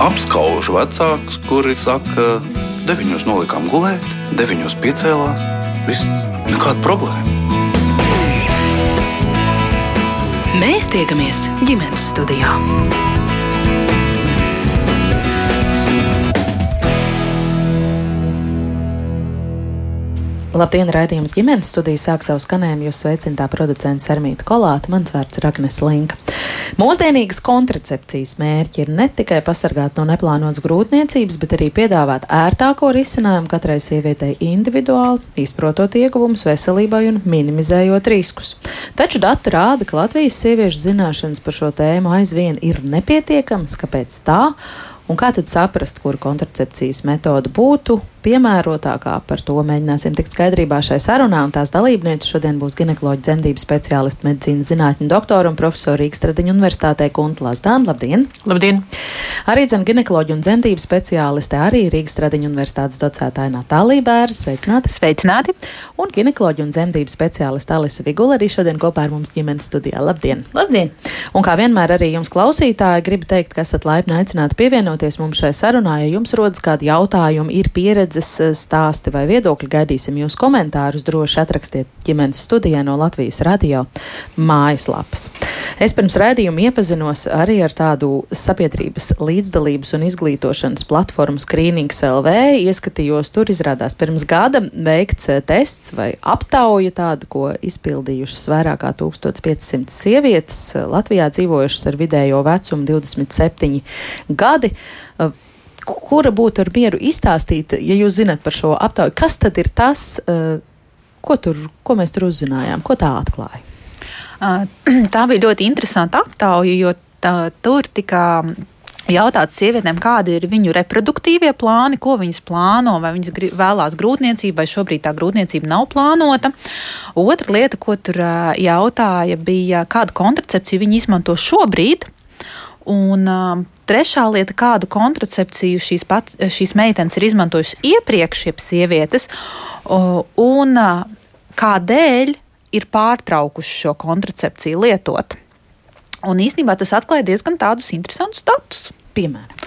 apskaužu vecākus, kuri saka, deviņos nolikām gulēt, deviņos piecēlās. Viss nekāda problēma. Mēs tiekamies ģimenes studijā. Labdien, raidījums ģimenes studijas sāk savu skanējumu. Jūs sveicināta producents Ermīta Kolāta, mans vārds ir Agnes Linka. Mūsdienīgas kontracepcijas mērķi ir ne tikai pasargāt no neplānotas grūtniecības, bet arī piedāvāt ērtāko risinājumu katrai sievietei individuāli, izprotot ieguvumus veselībai un minimizējot riskus. Taču dati rāda, ka Latvijas sieviešu zināšanas par šo tēmu aizvien ir nepietiekamas. Kāpēc tā? Un kā tad saprast, kura kontracepcijas metode būtu piemērotākā. Par to mēģināsim tikt skaidrībā šai sarunā, un tās dalībniece šodien būs ginekoloģa dzemdības speciālista, medicīnas zinātņu doktora un profesora Rīgas Tradiņu universitātē Kunta Lazdāna. Labdien! Labdien! Arī dzem ginekoloģa un dzemdības speciāliste, arī Rīgas Tradiņu universitātes docētāja Natālija Bērs. Sveicināti! Sveicināti! Un ginekoloģa un dzemdības speciāliste Alisa Vigula arī šodien kopā ar mums ģimenes studijā. Labdien! Labdien! Un kā vienmēr arī jums klausītāji gribu teikt, ka esat laipni aicināti pievienoties mums šai sarunā, ja jums rodas kādi jautājumi, ir pieredze pieredzes eh, stāsti vai viedokļi. Gaidīsim jūs komentārus. Droši atrakstiet ģimenes studijā no Latvijas radio mājaslapas. Es pirms rādījuma iepazinos arī ar tādu sabiedrības līdzdalības un izglītošanas platformu Screenings LV. Ieskatījos, tur izrādās pirms gada veikts eh, tests vai aptauja tāda, ko izpildījušas vairāk kā 1500 sievietes eh, Latvijā dzīvojušas ar vidējo vecumu 27 gadi kura būtu ar mieru izstāstīt, ja jūs zinat par šo aptauju, kas tad ir tas, uh, ko, tur, ko mēs tur uzzinājām, ko tā atklāja? Tā bija ļoti interesanta aptauja, jo tā, tur tika jautāts sievietēm, kādi ir viņu reproduktīvie plāni, ko viņas plāno, vai viņas vēlās grūtniecību, vai šobrīd tā grūtniecība nav plānota. Otra lieta, ko tur jautāja, bija, kādu kontracepciju viņi izmanto šobrīd. Un uh, trešā lieta, kādu kontracepciju šīs, pats, šīs meitenes ir izmantojušas iepriekš, jeb sievietes, uh, un uh, kādēļ ir pārtraukuši šo kontracepciju lietot. Un īstenībā tas atklāja diezgan tādus interesantus datus. Piemēram,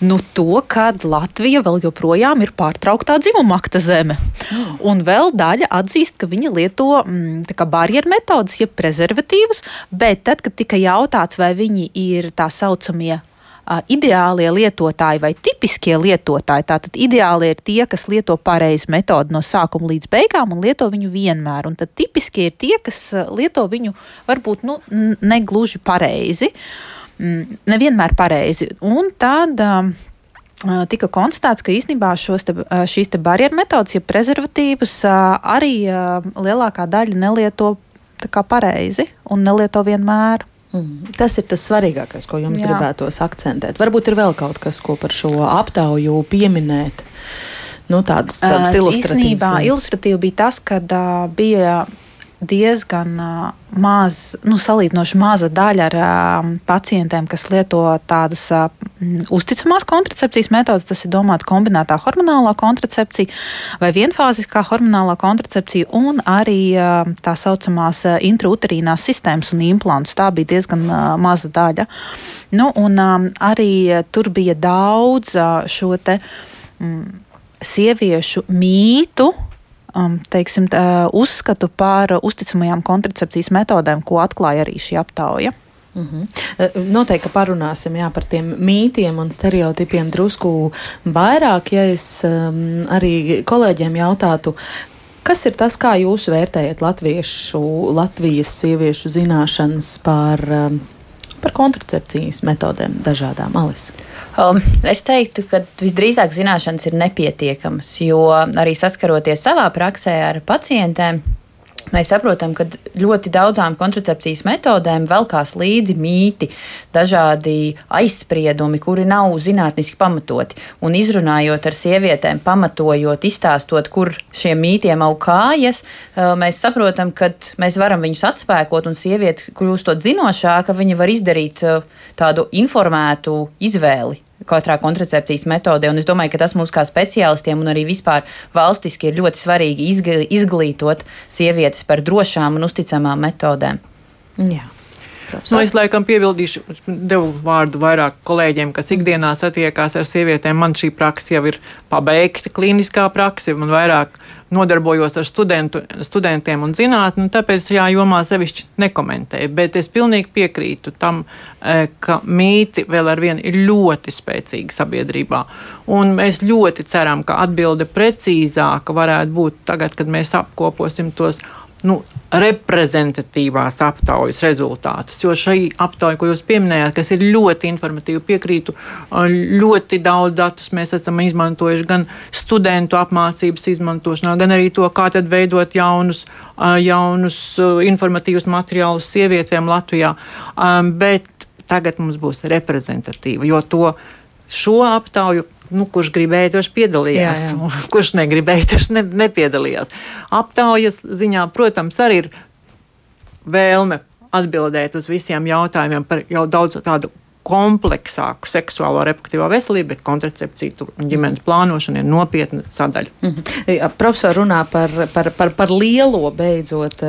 nu, to, ka Latvija vēl joprojām ir pārtrauktā dzimuma akta zeme. Mm. Un vēl daļa atzīst, ka viņa lieto mm, barjeru metodas, jeb prezervatīvus, bet tad, kad tika jautāts, vai viņi ir tā saucamie ideālie lietotāji vai tipiskie lietotāji. Tātad ideāli ir tie, kas lieto pareizi metodi no sākuma līdz beigām un lieto viņu vienmēr. Un tad tipiskie ir tie, kas lieto viņu varbūt nu, negluži pareizi. Uh, nevienmēr pareizi. Un tad um, uh, tika konstatēts, ka īstenībā te, uh, šīs te barjeru metodas, ja prezervatīvus, uh, arī lielākā daļa nelieto pareizi un nelieto vienmēr. Mm. Tas ir tas svarīgākais, ko jums Jā. gribētos akcentēt. Varbūt ir vēl kaut kas, ko par šo aptauju pieminēt. Nu, tādas tādas uh, ilustratīvas. Īstenībā ilustratīvi bija tas, ka uh, bija diezgan maz, nu, salīdzinoši maza daļa ar pacientiem, kas lieto tādas uzticamās kontracepcijas metodas. Tas ir domāts kombinētā hormonālā kontracepcija vai vienfāziskā hormonālā kontracepcija, un arī tā saucamās intrauterīnās sistēmas un implantus. Tā bija diezgan maza daļa. Nu, un arī tur bija daudz šo te. Sieviešu mītu, teiksim, tā, uzskatu par uzticamajām kontracepcijas metodēm, ko atklāja arī šī aptauja. Mm -hmm. Noteikti parunāsim jā, par tiem mītiem un stereotipiem drusku vairāk. Ja es um, arī kolēģiem jautātu, kas ir tas, kā jūs vērtējat latviešu, Latvijas sieviešu zināšanas par, um, par kontracepcijas metodēm dažādām alis? Um, es teiktu, ka visdrīzāk zināšanas ir nepietiekamas, jo arī saskaroties savā praksē ar pacientiem, Mēs saprotam, ka ļoti daudzām kontracepcijas metodēm velkās līdzi mīti, dažādi aizspriedumi, kuri nav zinātniski pamatoti. Un izrunājot ar sievietēm, pamatojot, izstāstot, kur šiem mītiem aug kājas, uh, mēs saprotam, ka mēs varam viņus atspēkot, un sieviete kļūstot zinošāka, viņa var izdarīt uh, tādu informētu izvēli katrā kontracepcijas metodē. Un es domāju, ka tas mums kā speciālistiem un arī vispār valstiski ir ļoti svarīgi izglītot sievietes par drošām un uzticamām metodēm. Jā. Nu, es laikam piebildīšu, devu vārdu vairāk kolēģiem, kas ikdienā satiekās ar sievietēm. Man šī praksa jau ir pabeigta, klīniskā praksa, man vairāk nodarbojos ar studentu, studentiem un zinātni, tāpēc šajā jomā sevišķi nekomentēju. Bet es pilnīgi piekrītu tam, eh, ka mīti vēl ar vienu ir ļoti spēcīgi sabiedrībā. Un mēs ļoti ceram, ka atbilde precīzāka varētu būt tagad, kad mēs apkoposim tos nu, reprezentatīvās aptaujas rezultātus. Jo šī aptauja, ko jūs pieminējāt, kas ir ļoti informatīva, piekrītu, ļoti daudz datus mēs esam izmantojuši gan studentu apmācības izmantošanā, gan arī to, kā tad veidot jaunus, jaunus informatīvus materiālus sievietēm Latvijā. Bet tagad mums būs reprezentatīva, jo to šo aptauju nu, kurš gribēja, tas piedalījās, jā, jā. kurš negribēja, tas ne, nepiedalījās. Aptaujas ziņā, protams, arī ir vēlme atbildēt uz visiem jautājumiem par jau daudz tādu kompleksāku seksuālo reproduktīvo veselību, bet kontracepcija un ģimenes plānošana ir nopietna sadaļa. Mm -hmm. ja, profesor runā par, par, par, par lielo beidzot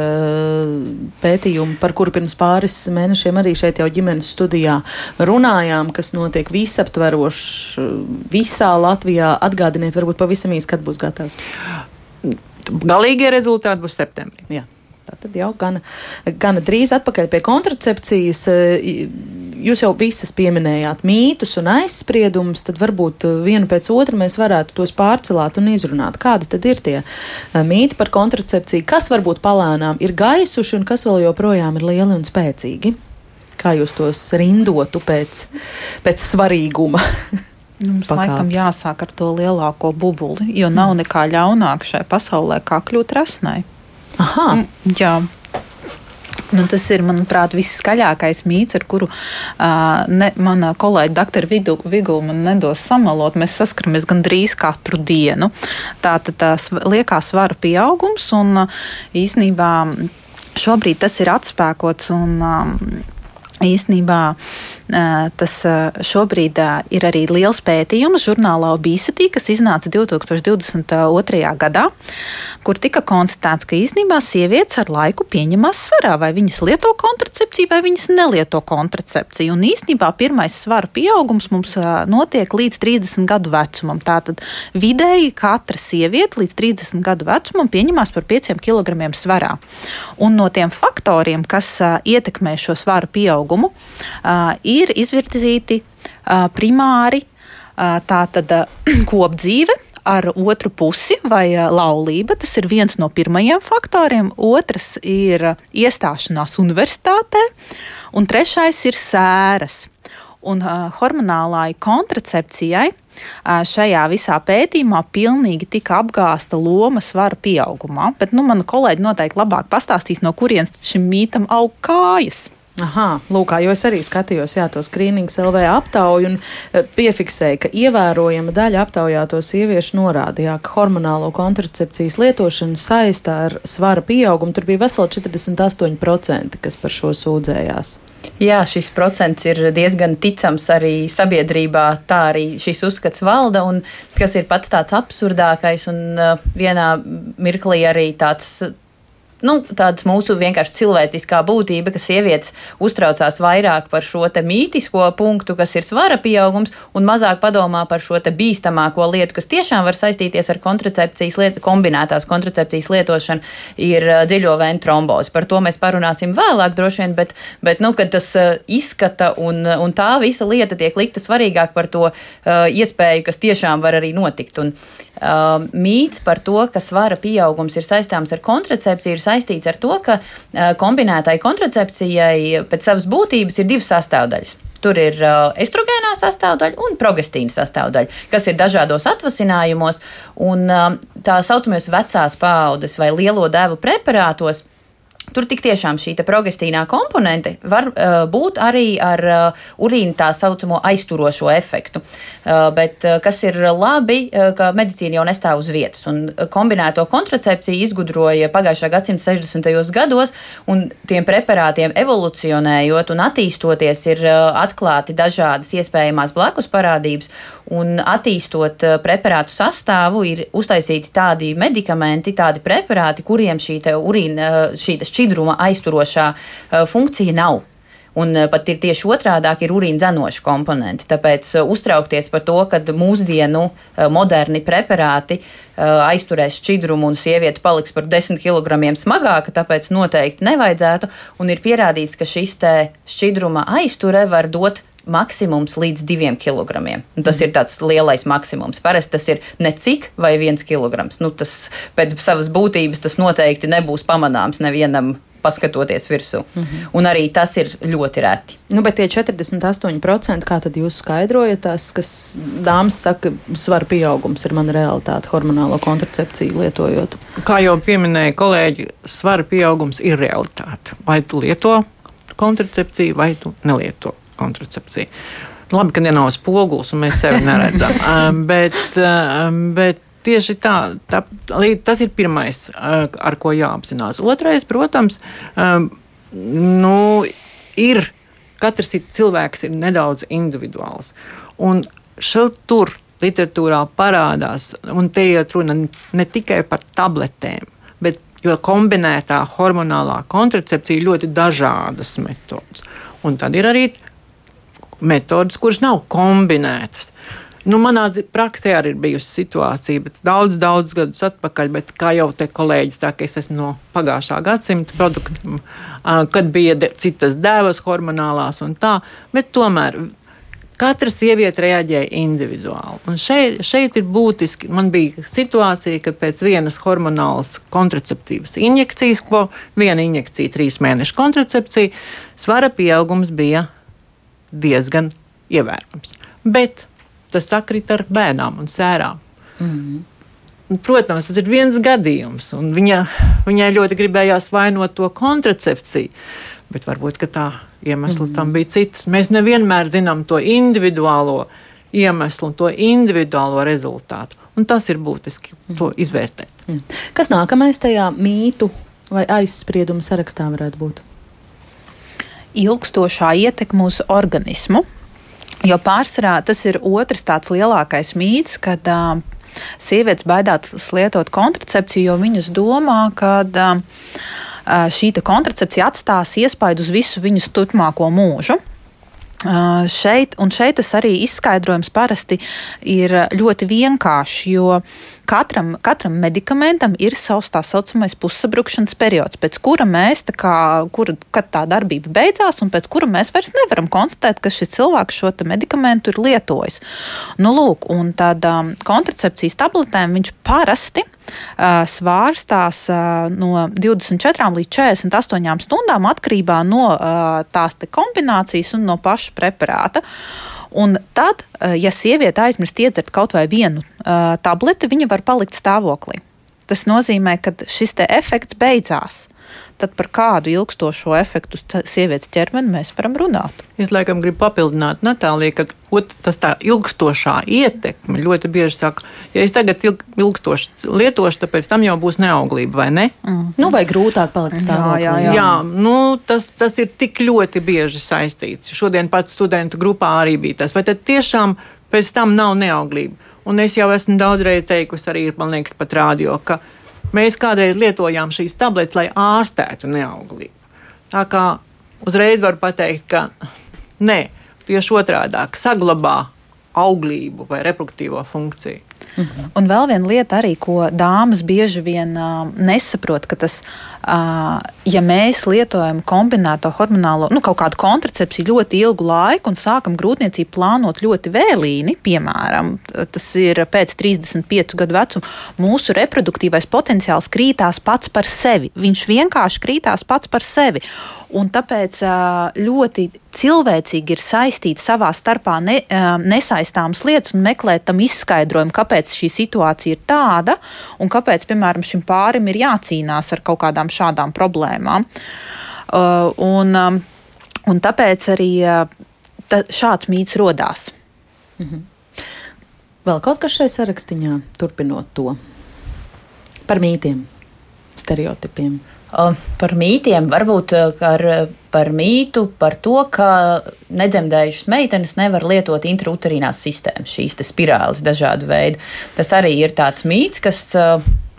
pētījumu, par kuru pirms pāris mēnešiem arī šeit jau ģimenes studijā runājām, kas notiek visaptveroši visā Latvijā. Atgādiniet, varbūt pavisam īsi, kad būs gatavs. Galīgie rezultāti būs septembrī. Jā. Tātad jau gana, gana drīz atpakaļ pie kontracepcijas. Jūs jau visas pieminējāt mītus un aizspriedumus, tad varbūt vienu pēc otru mēs varētu tos pārcelāt un izrunāt. Kādi tad ir tie mīti par kontracepciju, kas varbūt palēnām ir gaisuši un kas vēl joprojām ir lieli un spēcīgi? Kā jūs tos rindotu pēc, pēc svarīguma? Mums Pakāps. laikam jāsāk ar to lielāko bubuli, jo nav nekā ļaunāk šai pasaulē, kā kļūt rasnai. Aha. Mm, jā. Nu, tas ir, manuprāt, viskaļākais mīts, ar kuru uh, ne, mana kolēģa doktora Vigula man nedos samalot. Mēs saskaramies gandrīz katru dienu. Tātad tās liekās svara pieaugums un uh, īsnībā šobrīd tas ir atspēkots un um, īsnībā Tas šobrīd ir arī liels pētījums žurnālā Obesity, kas iznāca 2022. gadā, kur tika konstatēts, ka īstenībā sievietes ar laiku pieņemās svarā, vai viņas lieto kontracepciju, vai viņas nelieto kontracepciju. Un īstenībā pirmais svaru pieaugums mums notiek līdz 30 gadu vecumam. Tātad vidēji katra sieviete līdz 30 gadu vecumam pieņemās par 5 kg svarā. Un no tiem faktoriem, kas ietekmē šo svaru pieaugumu, ir ir izvirzīti primāri tātad kopdzīve ar otru pusi vai laulība. Tas ir viens no pirmajiem faktoriem. Otrs ir iestāšanās universitātē, un trešais ir sēras. Un uh, hormonālai kontracepcijai uh, šajā visā pētījumā pilnīgi tika apgāsta loma svara pieaugumā. Bet nu, mana kolēģi noteikti labāk pastāstīs, no kurienes šim mītam aug kājas. Aha, lūk, jo es arī skatījos jā, to skrīnings LV aptauju un e, piefiksēju, ka ievērojama daļa aptaujāto sieviešu norādīja, ka hormonālo kontracepcijas lietošana saistā ar svara pieaugumu. Tur bija veseli 48%, kas par šo sūdzējās. Jā, šis procents ir diezgan ticams arī sabiedrībā. Tā arī šis uzskats valda, un kas ir pats tāds absurdākais, un uh, vienā mirklī arī tāds nu, tāds mūsu vienkārši cilvēciskā būtība, ka sievietes uztraucās vairāk par šo mītisko punktu, kas ir svara pieaugums, un mazāk padomā par šo bīstamāko lietu, kas tiešām var saistīties ar kontracepcijas lietu, kombinētās kontracepcijas lietošanu, ir dziļo vēju trombozi. Par to mēs parunāsim vēlāk, droši vien, bet, bet nu, kad tas izskata un, un tā visa lieta tiek likta svarīgāk par to uh, iespēju, kas tiešām var arī notikt. Un, uh, mīts par to, ka svara pieaugums ir saistāms ar kontracepciju, ir saistīts ar to, ka uh, kombinētai kontracepcijai pēc savas būtības ir divas sastāvdaļas. Tur ir uh, estrogēnā sastāvdaļa un progestīna sastāvdaļa, kas ir dažādos atvasinājumos, un uh, tā saucamajos vecās paaudes vai lielo devu preparātos. Tur tik tiešām šī progestīnā komponente var uh, būt arī ar uh, urīna tā saucamo aizturošo efektu. Uh, bet uh, kas ir labi, uh, ka medicīna jau nestāv uz vietas. Un kombinēto kontracepciju izgudroja pagājušā gadsimta 60. gados, un tiem preparātiem evolucionējot un attīstoties, ir uh, atklāti dažādas iespējamās blakus parādības. Un attīstot uh, preparātu sastāvu, ir uztaisīti tādi medikamenti, tādi preparāti, kuriem šī urīna, uh, šī šķidruma aizturošā uh, funkcija nav. Un pat ir tieši otrādāk, ir urīna dzenoša komponenti. Tāpēc uztraukties par to, ka mūsdienu moderni preparāti aizturēs šķidrumu un sieviete paliks par 10 kg smagāka, tāpēc noteikti nevajadzētu. Un ir pierādīts, ka šis šķidruma aizture var dot maksimums līdz diviem kilogramiem. Un tas mm. ir tāds lielais maksimums. Parasti tas ir ne cik vai viens kilograms. Nu, tas pēc savas būtības tas noteikti nebūs pamanāms nevienam paskatoties virsū. Mm -hmm. Un arī tas ir ļoti reti. Nu, bet tie 48%, kā tad jūs skaidrojat, tas, kas dāmas saka, svara pieaugums ir mana realitāte hormonālo kontracepciju lietojot? Kā jau pieminēja kolēģi, svara pieaugums ir realitāte. Vai tu lieto kontracepciju, vai tu nelieto kontracepciju. Labi, ka nav spogulis un mēs sevi neredzam. bet, bet tieši tā, tā, tas ir pirmais, ar ko jāapzinās. Otrais, protams, nu, ir katrs ir cilvēks ir nedaudz individuāls. Un šur tur literatūrā parādās, un te iet runa ne tikai par tabletēm, bet jo kombinētā hormonālā kontracepcija ļoti dažādas metodas. Un tad ir arī metodas, kuras nav kombinētas. Nu, manā praksē arī ir bijusi situācija, bet daudz, daudz gadus atpakaļ, bet kā jau te kolēģis saka, es esmu no pagājušā gadsimta produktiem, kad bija de, citas dēvas hormonālās un tā, bet tomēr Katra sieviete reaģēja individuāli. Un šeit, šeit ir būtiski. Man bija situācija, kad pēc vienas hormonālas kontraceptīvas injekcijas, ko viena injekcija, trīs mēnešu kontracepcija, svara pieaugums bija diezgan ievērojams. Bet tas sakrit ar bēnām un sērām. Mm -hmm. Protams, tas ir viens gadījums, un viņa, viņai ļoti gribējās vainot to kontracepciju. Bet varbūt tā iemesls mm tam bija cits. Mēs nevienmēr zinām to individuālo iemeslu un to individuālo rezultātu. Un tas ir būtiski mm to izvērtēt. Mm. Kas nākamais tajā mītu vai aizspriedumu sarakstā varētu būt? Ilgstošā ietekme uz organismu. Jo pārsvarā tas ir otrs tāds lielākais mīts, kad uh, sievietes baidās lietot kontracepciju, jo viņas domā, ka uh, šī kontracepcija atstās iespaidu uz visu viņas turpmāko mūžu. Uh, šeit, un šeit tas arī izskaidrojums parasti ir ļoti vienkāršs, jo katram, katram medikamentam ir savs tā saucamais pussabrukšanas periods, pēc kura mēs, tā kā, kura, kad tā darbība beidzās, un pēc kura mēs vairs nevaram konstatēt, ka šis cilvēks šo medikamentu ir lietojis. Nu, lūk, un tad um, kontracepcijas tabletēm viņš parasti uh, svārstās uh, no 24 līdz 48 stundām atkarībā no uh, tās kombinācijas un no paša preparāta. Un tad, ja sieviete aizmirst iedzert kaut vai vienu uh, tableti, viņa var palikt stāvoklī. Tas nozīmē, ka šis efekts beidzās tad par kādu ilgstošo efektu sievietes ķermeni mēs varam runāt. Es laikam gribu papildināt Natāliju, ka ot, tas tā ilgstošā ietekme ļoti bieži saka, ja es tagad ilg, ilgstoši lietošu, tad pēc tam jau būs neauglība, vai ne? Mm. Nu, vai grūtāk palikt stāvoklī. Jā, jā, jā. jā nu, tas, tas ir tik ļoti bieži saistīts. Šodien pats studentu grupā arī bija tas. Vai tad tiešām pēc tam nav neauglība? Un es jau esmu daudzreiz teikusi arī, man liekas, pat rādio, ka Mēs kādreiz lietojām šīs tabletes, lai ārstētu neauglību. Tā kā uzreiz var pateikt, ka nē, tieši otrādi - saglabā auglību vai reproduktīvo funkciju. Mhm. Un vēl viena lieta, arī, ko dāmas bieži vien uh, nesaprot, ka tas, ja mēs lietojam kombinēto hormonālo, nu, kaut kādu kontracepciju ļoti ilgu laiku un sākam grūtniecību plānot ļoti vēlīni, piemēram, tas ir pēc 35 gadu vecuma, mūsu reproduktīvais potenciāls krītās pats par sevi. Viņš vienkārši krītās pats par sevi. Un tāpēc ļoti cilvēcīgi ir saistīt savā starpā ne, nesaistāmas lietas un meklēt tam izskaidrojumu, kāpēc šī situācija ir tāda un kāpēc, piemēram, šim pārim ir jācīnās ar kaut kādām šādām problēmām. Un, un tāpēc arī tā, šāds mīts rodās. Mhm. Vēl kaut kas šai sarakstiņā, turpinot to par mītiem, stereotipiem. Par mītiem, varbūt ar, par mītu, par to, ka nedzemdējušas meitenes nevar lietot intrauterīnās sistēmas, šīs spirāles dažādu veidu. Tas arī ir tāds mīts, kas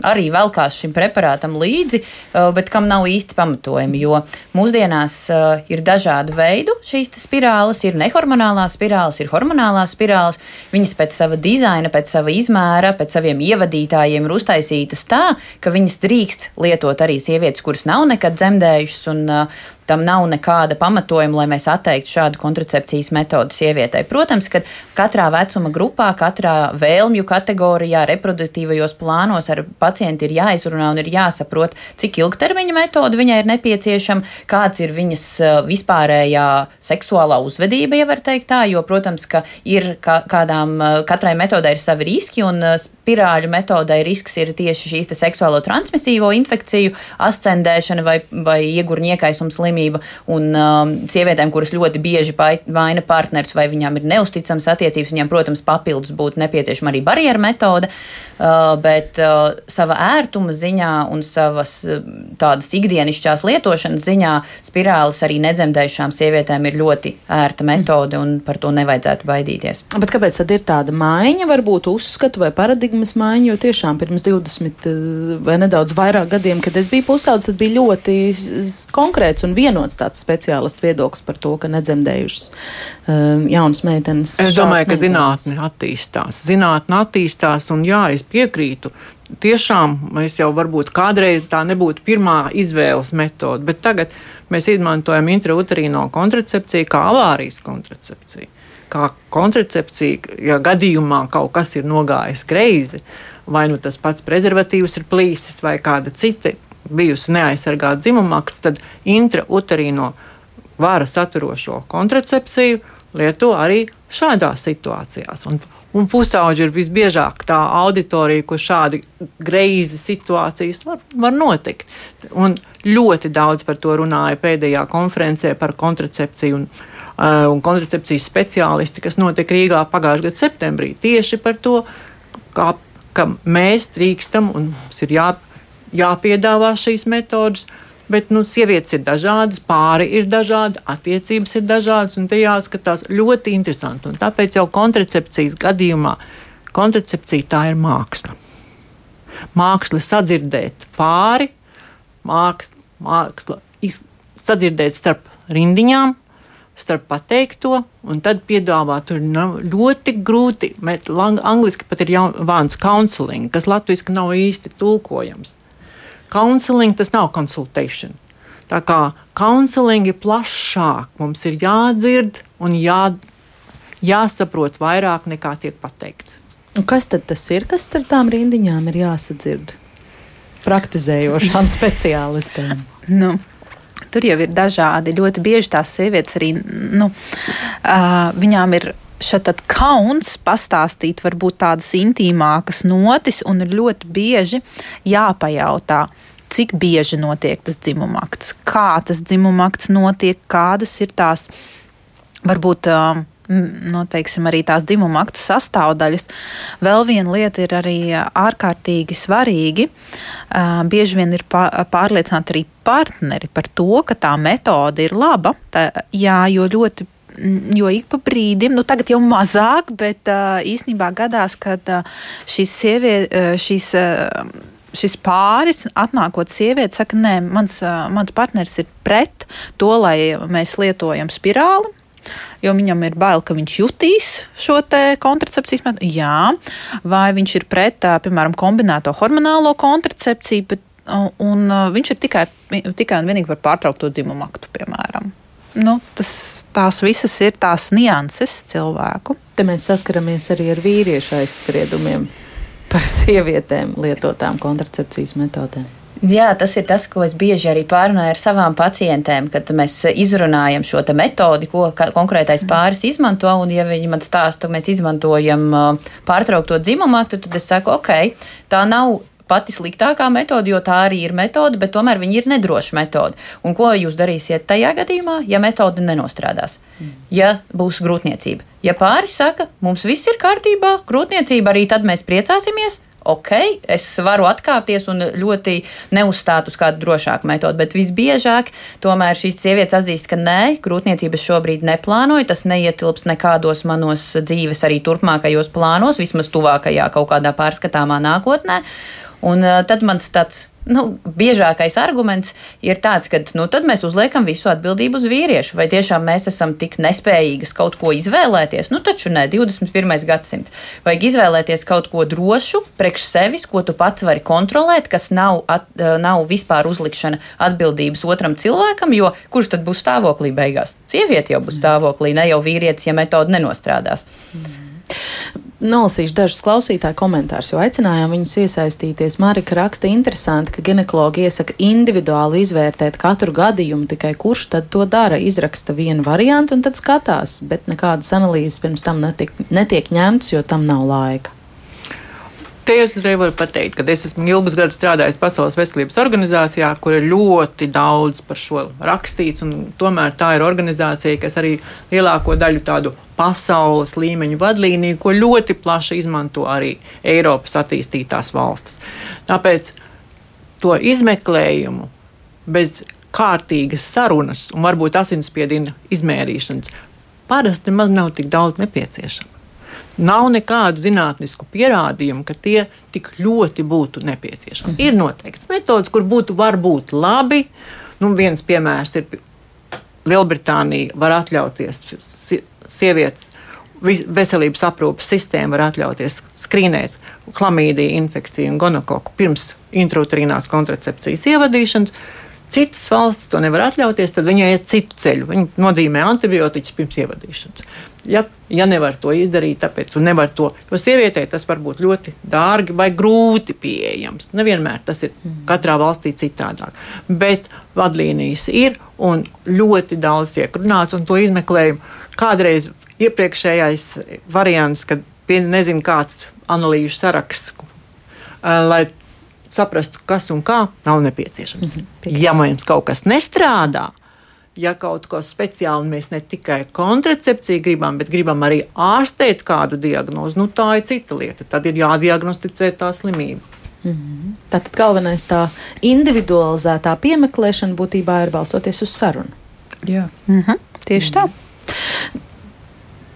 arī velkās šim preparātam līdzi, uh, bet kam nav īsti pamatojumi. Jo mūsdienās uh, ir dažādu veidu šīs spirāles, ir nehormonālās spirāles, ir hormonālās spirāles. Viņas pēc sava dizaina, pēc sava izmēra, pēc saviem ievadītājiem ir uztaisītas tā, ka viņas drīkst lietot arī sievietes, kuras nav nekad dzemdējušas. Un, uh, tam nav nekāda pamatojuma, lai mēs atteiktu šādu kontracepcijas metodu sievietei. Protams, ka katrā vecuma grupā, katrā vēlmju kategorijā, reproduktīvajos plānos ar pacientu ir jāizrunā un ir jāsaprot, cik ilgtermiņa metode viņai ir nepieciešama, kāds ir viņas uh, vispārējā seksuālā uzvedība, ja var teikt tā, jo, protams, ka ir kādām, uh, katrai metodai ir savi riski un uh, spirāļu metodai risks ir tieši šīs seksuālo transmisīvo infekciju ascendēšana vai, vai iegurniekaisums slimība slimība. Un um, sievietēm, kuras ļoti bieži vaina partners vai viņām ir neusticams attiecības, viņām, protams, papildus būtu nepieciešama arī barjeru metode. Uh, bet uh, sava ērtuma ziņā un savas uh, tādas ikdienišķās lietošanas ziņā spirālis arī nedzemdējušām sievietēm ir ļoti ērta metode un par to nevajadzētu baidīties. Bet kāpēc tad ir tāda maiņa, varbūt uzskatu vai paradigmas maiņa, jo tiešām pirms 20 uh, vai nedaudz vairāk gadiem, kad es biju pusaudzis, tad bija ļoti konkrēts un vienots tāds speciālistu viedoklis par to, ka nedzemdējušas um, jaunas meitenes. Es domāju, ka zinātne attīstās. Zinātne attīstās, un jā, es piekrītu. Tiešām mēs jau varbūt kādreiz tā nebūtu pirmā izvēles metode, bet tagad mēs izmantojam intrauterīno kontracepciju kā avārijas kontracepciju. Kā kontracepcija, ja gadījumā kaut kas ir nogājis greizi, vai nu tas pats prezervatīvs ir plīsis, vai kāda cita bijusi neaizsargāta dzimumakts, tad intrauterīno vara saturošo kontracepciju lieto arī šādās situācijās. Un, un pusauģi ir visbiežāk tā auditorija, kur šādi greizi situācijas var, var notikt. Un ļoti daudz par to runāja pēdējā konferencē par kontracepciju. Un, uh, un kontracepcijas speciālisti, kas notika Rīgā pagājušā gada septembrī, tieši par to, kā, ka mēs drīkstam un mums ir jā, jāpiedāvā šīs metodas. Bet nu, sievietes ir dažādas, pāri ir dažādi, attiecības ir dažādas, un te jāskatās ļoti interesanti. Un tāpēc jau kontracepcijas gadījumā kontracepcija tā ir māksla. Māksla sadzirdēt pāri, māksla, māksla sadzirdēt starp rindiņām, starp pateikto, un tad piedāvāt tur ļoti grūti. Angliski pat ir vārds counseling, kas latviešu nav īsti tulkojams. Counseling tas nav konsultācija. Tā kā counseling ir plašāk, mums ir jādzird un jā, jāsaprot vairāk nekā tiek pateikts. Un kas tad tas ir, kas starp tām rindiņām ir jāsadzird? Praktizējošām speciālistēm. nu. Tur jau ir dažādi. Ļoti bieži tās sievietes arī, nu, uh, viņām ir šeit kauns pastāstīt varbūt tādas intīmākas notis, un ir ļoti bieži jāpajautā. Cik bieži notiek tas dzimuma akts, kā tas dzimuma akts notiek, kādas ir tās varbūt uh, nu, teiksim, arī tās dzimuma akta sastāvdaļas. Vēl viena lieta ir arī ārkārtīgi svarīgi. Uh, bieži vien ir pārliecināti arī partneri par to, ka tā metode ir laba. Tā, jā, jo ļoti jo ik pa brīdim, nu tagad jau mazāk, bet īsnībā gadās, kad šīs sievietes, šis pāris, atnākot sieviete, saka, nē, mans, mans partneris ir pret to, lai mēs lietojam spirāli. Jo viņam ir bail, ka viņš jutīs šo kontracepcijas metodu. Jā, vai viņš ir pret, piemēram, kombinēto hormonālo kontracepciju, bet, un viņš ir tikai, tikai un vienīgi par pārtraukto dzimumu aktu, piemēram nu, tas, tās visas ir tās nianses cilvēku. Te mēs saskaramies arī ar vīriešu aizspriedumiem par sievietēm lietotām kontracepcijas metodēm. Jā, tas ir tas, ko es bieži arī pārunāju ar savām pacientēm, kad mēs izrunājam šo metodi, ko konkrētais pāris izmanto. Un, ja viņi man stāsta, ka mēs izmantojam uh, pārtraukto dzimumu aktu, tad es saku, ok, tā nav pati sliktākā metode, jo tā arī ir metode, bet tomēr viņa ir nedroša metode. Un ko jūs darīsiet tajā gadījumā, ja metode nenostrādās? Ja būs grūtniecība. Ja pāris saka, mums viss ir kārtībā, grūtniecība arī tad mēs priecāsimies, ok, es varu atkāpties un ļoti neuzstāt uz kādu drošāku metodi, bet visbiežāk tomēr šīs sievietes atzīst, ka nē, grūtniecības šobrīd neplānoju, tas neietilps nekādos manos dzīves arī turpmākajos plānos, vismaz tuvākajā kaut kādā pārskatāmā nākotnē. Un tad mans tāds nu, biežākais arguments ir tāds, ka nu, tad mēs uzliekam visu atbildību uz vīriešu. Vai tiešām mēs esam tik nespējīgas kaut ko izvēlēties? Nu, taču nē, 21. gadsimts. Vajag izvēlēties kaut ko drošu, priekš sevis, ko tu pats vari kontrolēt, kas nav, at, nav vispār uzlikšana atbildības otram cilvēkam, jo kurš tad būs stāvoklī beigās? Sieviete jau būs stāvoklī, ne jau vīrietis, ja metode nenostrādās. Mm. Nolasīšu dažus klausītāju komentārus, jo aicinājām viņus iesaistīties. Marika raksta interesanti, ka ginekologi iesaka individuāli izvērtēt katru gadījumu, tikai kurš tad to dara, izraksta vienu variantu un tad skatās, bet nekādas analīzes pirms tam netiek, netiek ņemtas, jo tam nav laika. Te es uzreiz varu pateikt, ka es esmu ilgus gadus strādājis Pasaules veselības organizācijā, kur ir ļoti daudz par šo rakstīts. Tomēr tā ir organizācija, kas arī lielāko daļu tādu pasaules līmeņu vadlīniju, ko ļoti plaši izmanto arī Eiropas attīstītās valstis. Tāpēc to izmeklējumu bez kārtīgas sarunas un varbūt asinsspiediena izmērīšanas parasti maz nav tik daudz nepieciešama. Nav nekādu zinātnisku pierādījumu, ka tie tik ļoti būtu nepieciešami. Mhm. Ir noteikts metodas, kur būtu varbūt labi. Nu, viens piemērs ir Lielbritānija var atļauties sievietes veselības aprūpas sistēma var atļauties skrīnēt klamīdiju infekciju un gonokoku pirms intrauterīnās kontracepcijas ievadīšanas. Citas valstis to nevar atļauties, tad viņi iet citu ceļu. Viņi nozīmē antibiotikas pirms ievadīšanas. Ja, ja nevar to izdarīt, tāpēc nevar to, jo sievietei tas var būt ļoti dārgi vai grūti pieejams. Nevienmēr tas ir mm. katrā valstī citādāk. Bet vadlīnijas ir un ļoti daudz tiek runāts un to izmeklējumu. Kādreiz iepriekšējais variants, kad nezinu kāds analīžu saraksts, lai saprastu, kas un kā nav nepieciešams. Mm -hmm. Ja mums kaut kas nestrādā, ja kaut ko speciāli mēs ne tikai kontracepciju gribam, bet gribam arī ārstēt kādu diagnozi, nu tā ir cita lieta. Tad ir jādiagnosticē tā slimība. Mm -hmm. Tātad galvenais tā individualizētā piemeklēšana būtībā ir balstoties uz sarunu. Jā, mm -hmm. tieši tā.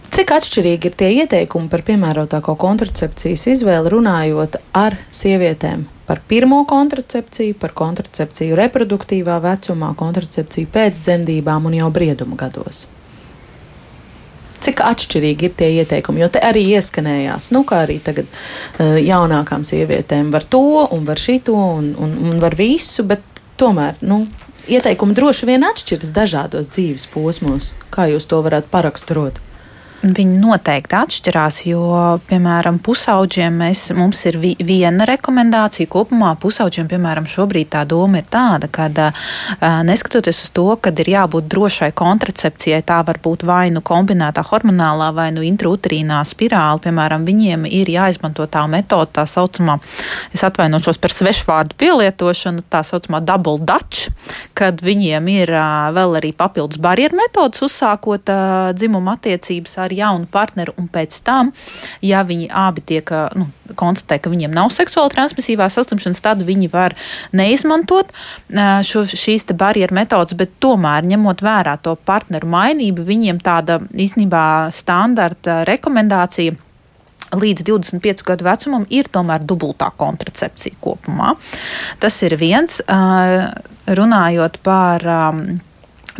Cik atšķirīgi ir tie ieteikumi par piemērotāko kontracepcijas izvēli runājot ar sievietēm par pirmo kontracepciju, par kontracepciju reproduktīvā vecumā, kontracepciju pēc dzemdībām un jau brieduma gados. Cik atšķirīgi ir tie ieteikumi? Jo te arī ieskanējās, nu, kā arī tagad uh, jaunākām sievietēm var to un var šito un, un, un var visu, bet tomēr, nu, ieteikumi droši vien atšķiras dažādos dzīves posmos. Kā jūs to varat paraksturot? Viņi noteikti atšķirās, jo, piemēram, pusauģiem mēs, mums ir vi, viena rekomendācija. Kopumā pusauģiem, piemēram, šobrīd tā doma ir tāda, ka neskatoties uz to, ka ir jābūt drošai kontracepcijai, tā var būt vai nu kombinētā hormonālā vai nu intrauterīnā spirāli, piemēram, viņiem ir jāizmanto tā metode, tā saucamā, es atvainošos par svešvārdu pielietošanu, tā saucamā double dutch, kad viņiem ir vēl arī papildus barjeru metodas uzsākot dzimuma attiecības ar ar jaunu partneru, un pēc tam, ja viņi abi tiek nu, konstatē, ka viņiem nav seksuāli transmisīvās saslimšanas, tad viņi var neizmantot šo, šīs barjeru metodas, bet tomēr ņemot vērā to partneru mainību, viņiem tāda īstenībā standarta rekomendācija līdz 25 gadu vecumam ir tomēr dubultā kontracepcija kopumā. Tas ir viens. Runājot par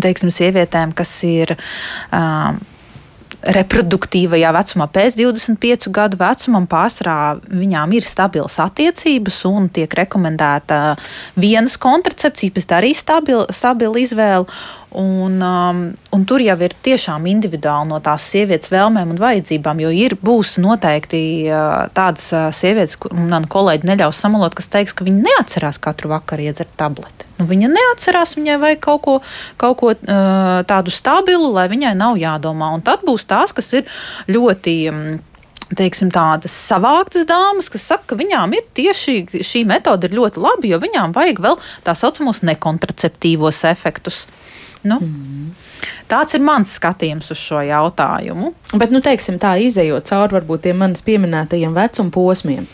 teiksim, sievietēm, kas ir reproduktīvajā vecumā, pēc 25 gadu vecumam, pārsvarā viņām ir stabilas attiecības un tiek rekomendēta vienas kontracepcija, bet arī stabila, stabila izvēle. Un, um, un tur jau ir tiešām individuāli no tās sievietes vēlmēm un vajadzībām, jo ir būs noteikti uh, tādas uh, sievietes, man kolēģi neļaus samalot, kas teiks, ka viņi neatcerās katru vakaru iedzert tableti. Nu, viņa neatcerās, viņai vajag kaut ko, kaut ko uh, tādu stabilu, lai viņai nav jādomā. Un tad būs tās, kas ir ļoti. Um, teiksim, tādas savāktas dāmas, kas saka, ka viņām ir tieši šī metode ļoti laba, jo viņām vajag vēl tā saucamos nekontraceptīvos efektus. Nu, mm. Tāds ir mans skatījums uz šo jautājumu. Bet, nu, teiksim, tā izējot cauri varbūt tiem manis pieminētajiem vecuma posmiem,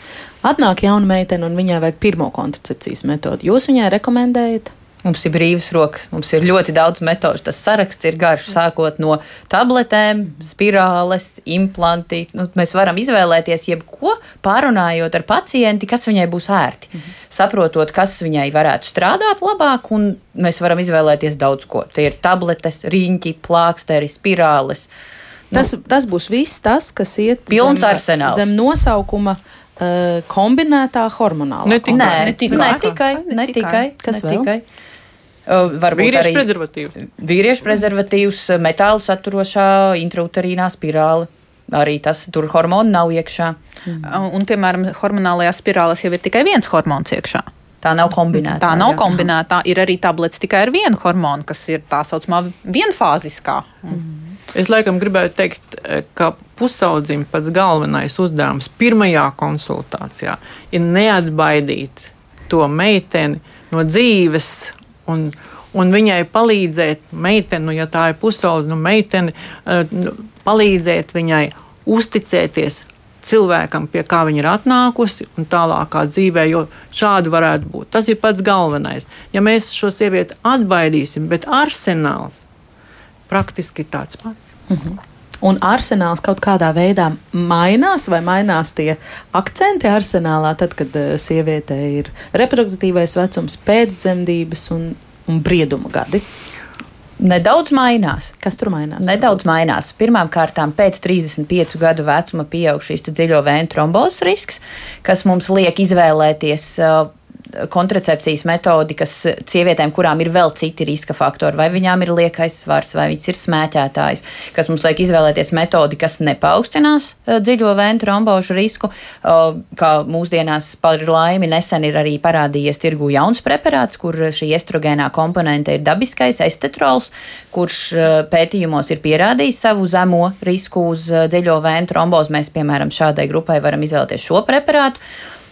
atnāk jauna meitene un viņai vajag pirmo kontracepcijas metodi. Jūs viņai rekomendējat? Mums ir brīvas rokas, mums ir ļoti daudz metožu. Tas saraksts ir garš, sākot no tabletēm, spirāles, implanti. Nu, mēs varam izvēlēties jebko, pārunājot ar pacienti, kas viņai būs ērti. Mhm. Saprotot, kas viņai varētu strādāt labāk, un mēs varam izvēlēties daudz ko. Tie ir tabletes, riņķi, plāksteri, spirāles. Tas, nu, tas būs viss tas, kas iet Pilns zem, arsenāls. zem nosaukuma uh, kombinētā hormonālā. Ne tikai. Ne ne tikai. Ne tikai, Ne ne tikai. tikai. Kas ne vēl? tikai. Varbūt Vīriešu arī prezervatīvs. vīriešu prezervatīvs, metālu saturošā intrauterīnā spirāle. Arī tas tur hormonu nav iekšā. Un, piemēram, hormonālajās spirālēs jau ir tikai viens hormons iekšā. Tā nav kombinēta. Tā nav kombinēta. Ir arī tablets tikai ar vienu hormonu, kas ir tā saucamā vienfāziskā. Es laikam gribētu teikt, ka pusaudzim pats galvenais uzdevums pirmajā konsultācijā ir neatbaidīt to meiteni no dzīves un, un viņai palīdzēt, meiteni, ja tā ir pusaudze, nu, meiteni, eh, nu, palīdzēt viņai uzticēties cilvēkam, pie kā viņa ir atnākusi, un tālākā dzīvē, jo šādi varētu būt. Tas ir pats galvenais. Ja mēs šo sievieti atbaidīsim, bet arsenāls praktiski tāds pats. Un arsenāls kaut kādā veidā mainās, vai mainās tie akcenti arsenālā, tad, kad uh, sievietē ir reproduktīvais vecums, pēcdzemdības un, un brieduma gadi. Nedaudz mainās. Kas tur mainās? Nedaudz mainās. Pirmkārt, pēc 35 gadu vecuma pieaug šīs dziļo vēju trombozes risks, kas mums liek izvēlēties uh, kontracepcijas metodi, kas sievietēm, kurām ir vēl citi riska faktori, vai viņām ir liekais svars, vai viņas ir smēķētājs, kas mums liek izvēlēties metodi, kas nepaukstinās uh, dziļo vēju trombožu risku. Kā mūsdienās par laimi nesen ir arī parādījies tirgu jauns preparāts, kur šī estrogēnā komponente ir dabiskais estetrols, kurš uh, pētījumos ir pierādījis savu zemo risku uz uh, dziļo vēju trombozi. Mēs, piemēram, šādai grupai varam izvēlēties šo preparātu.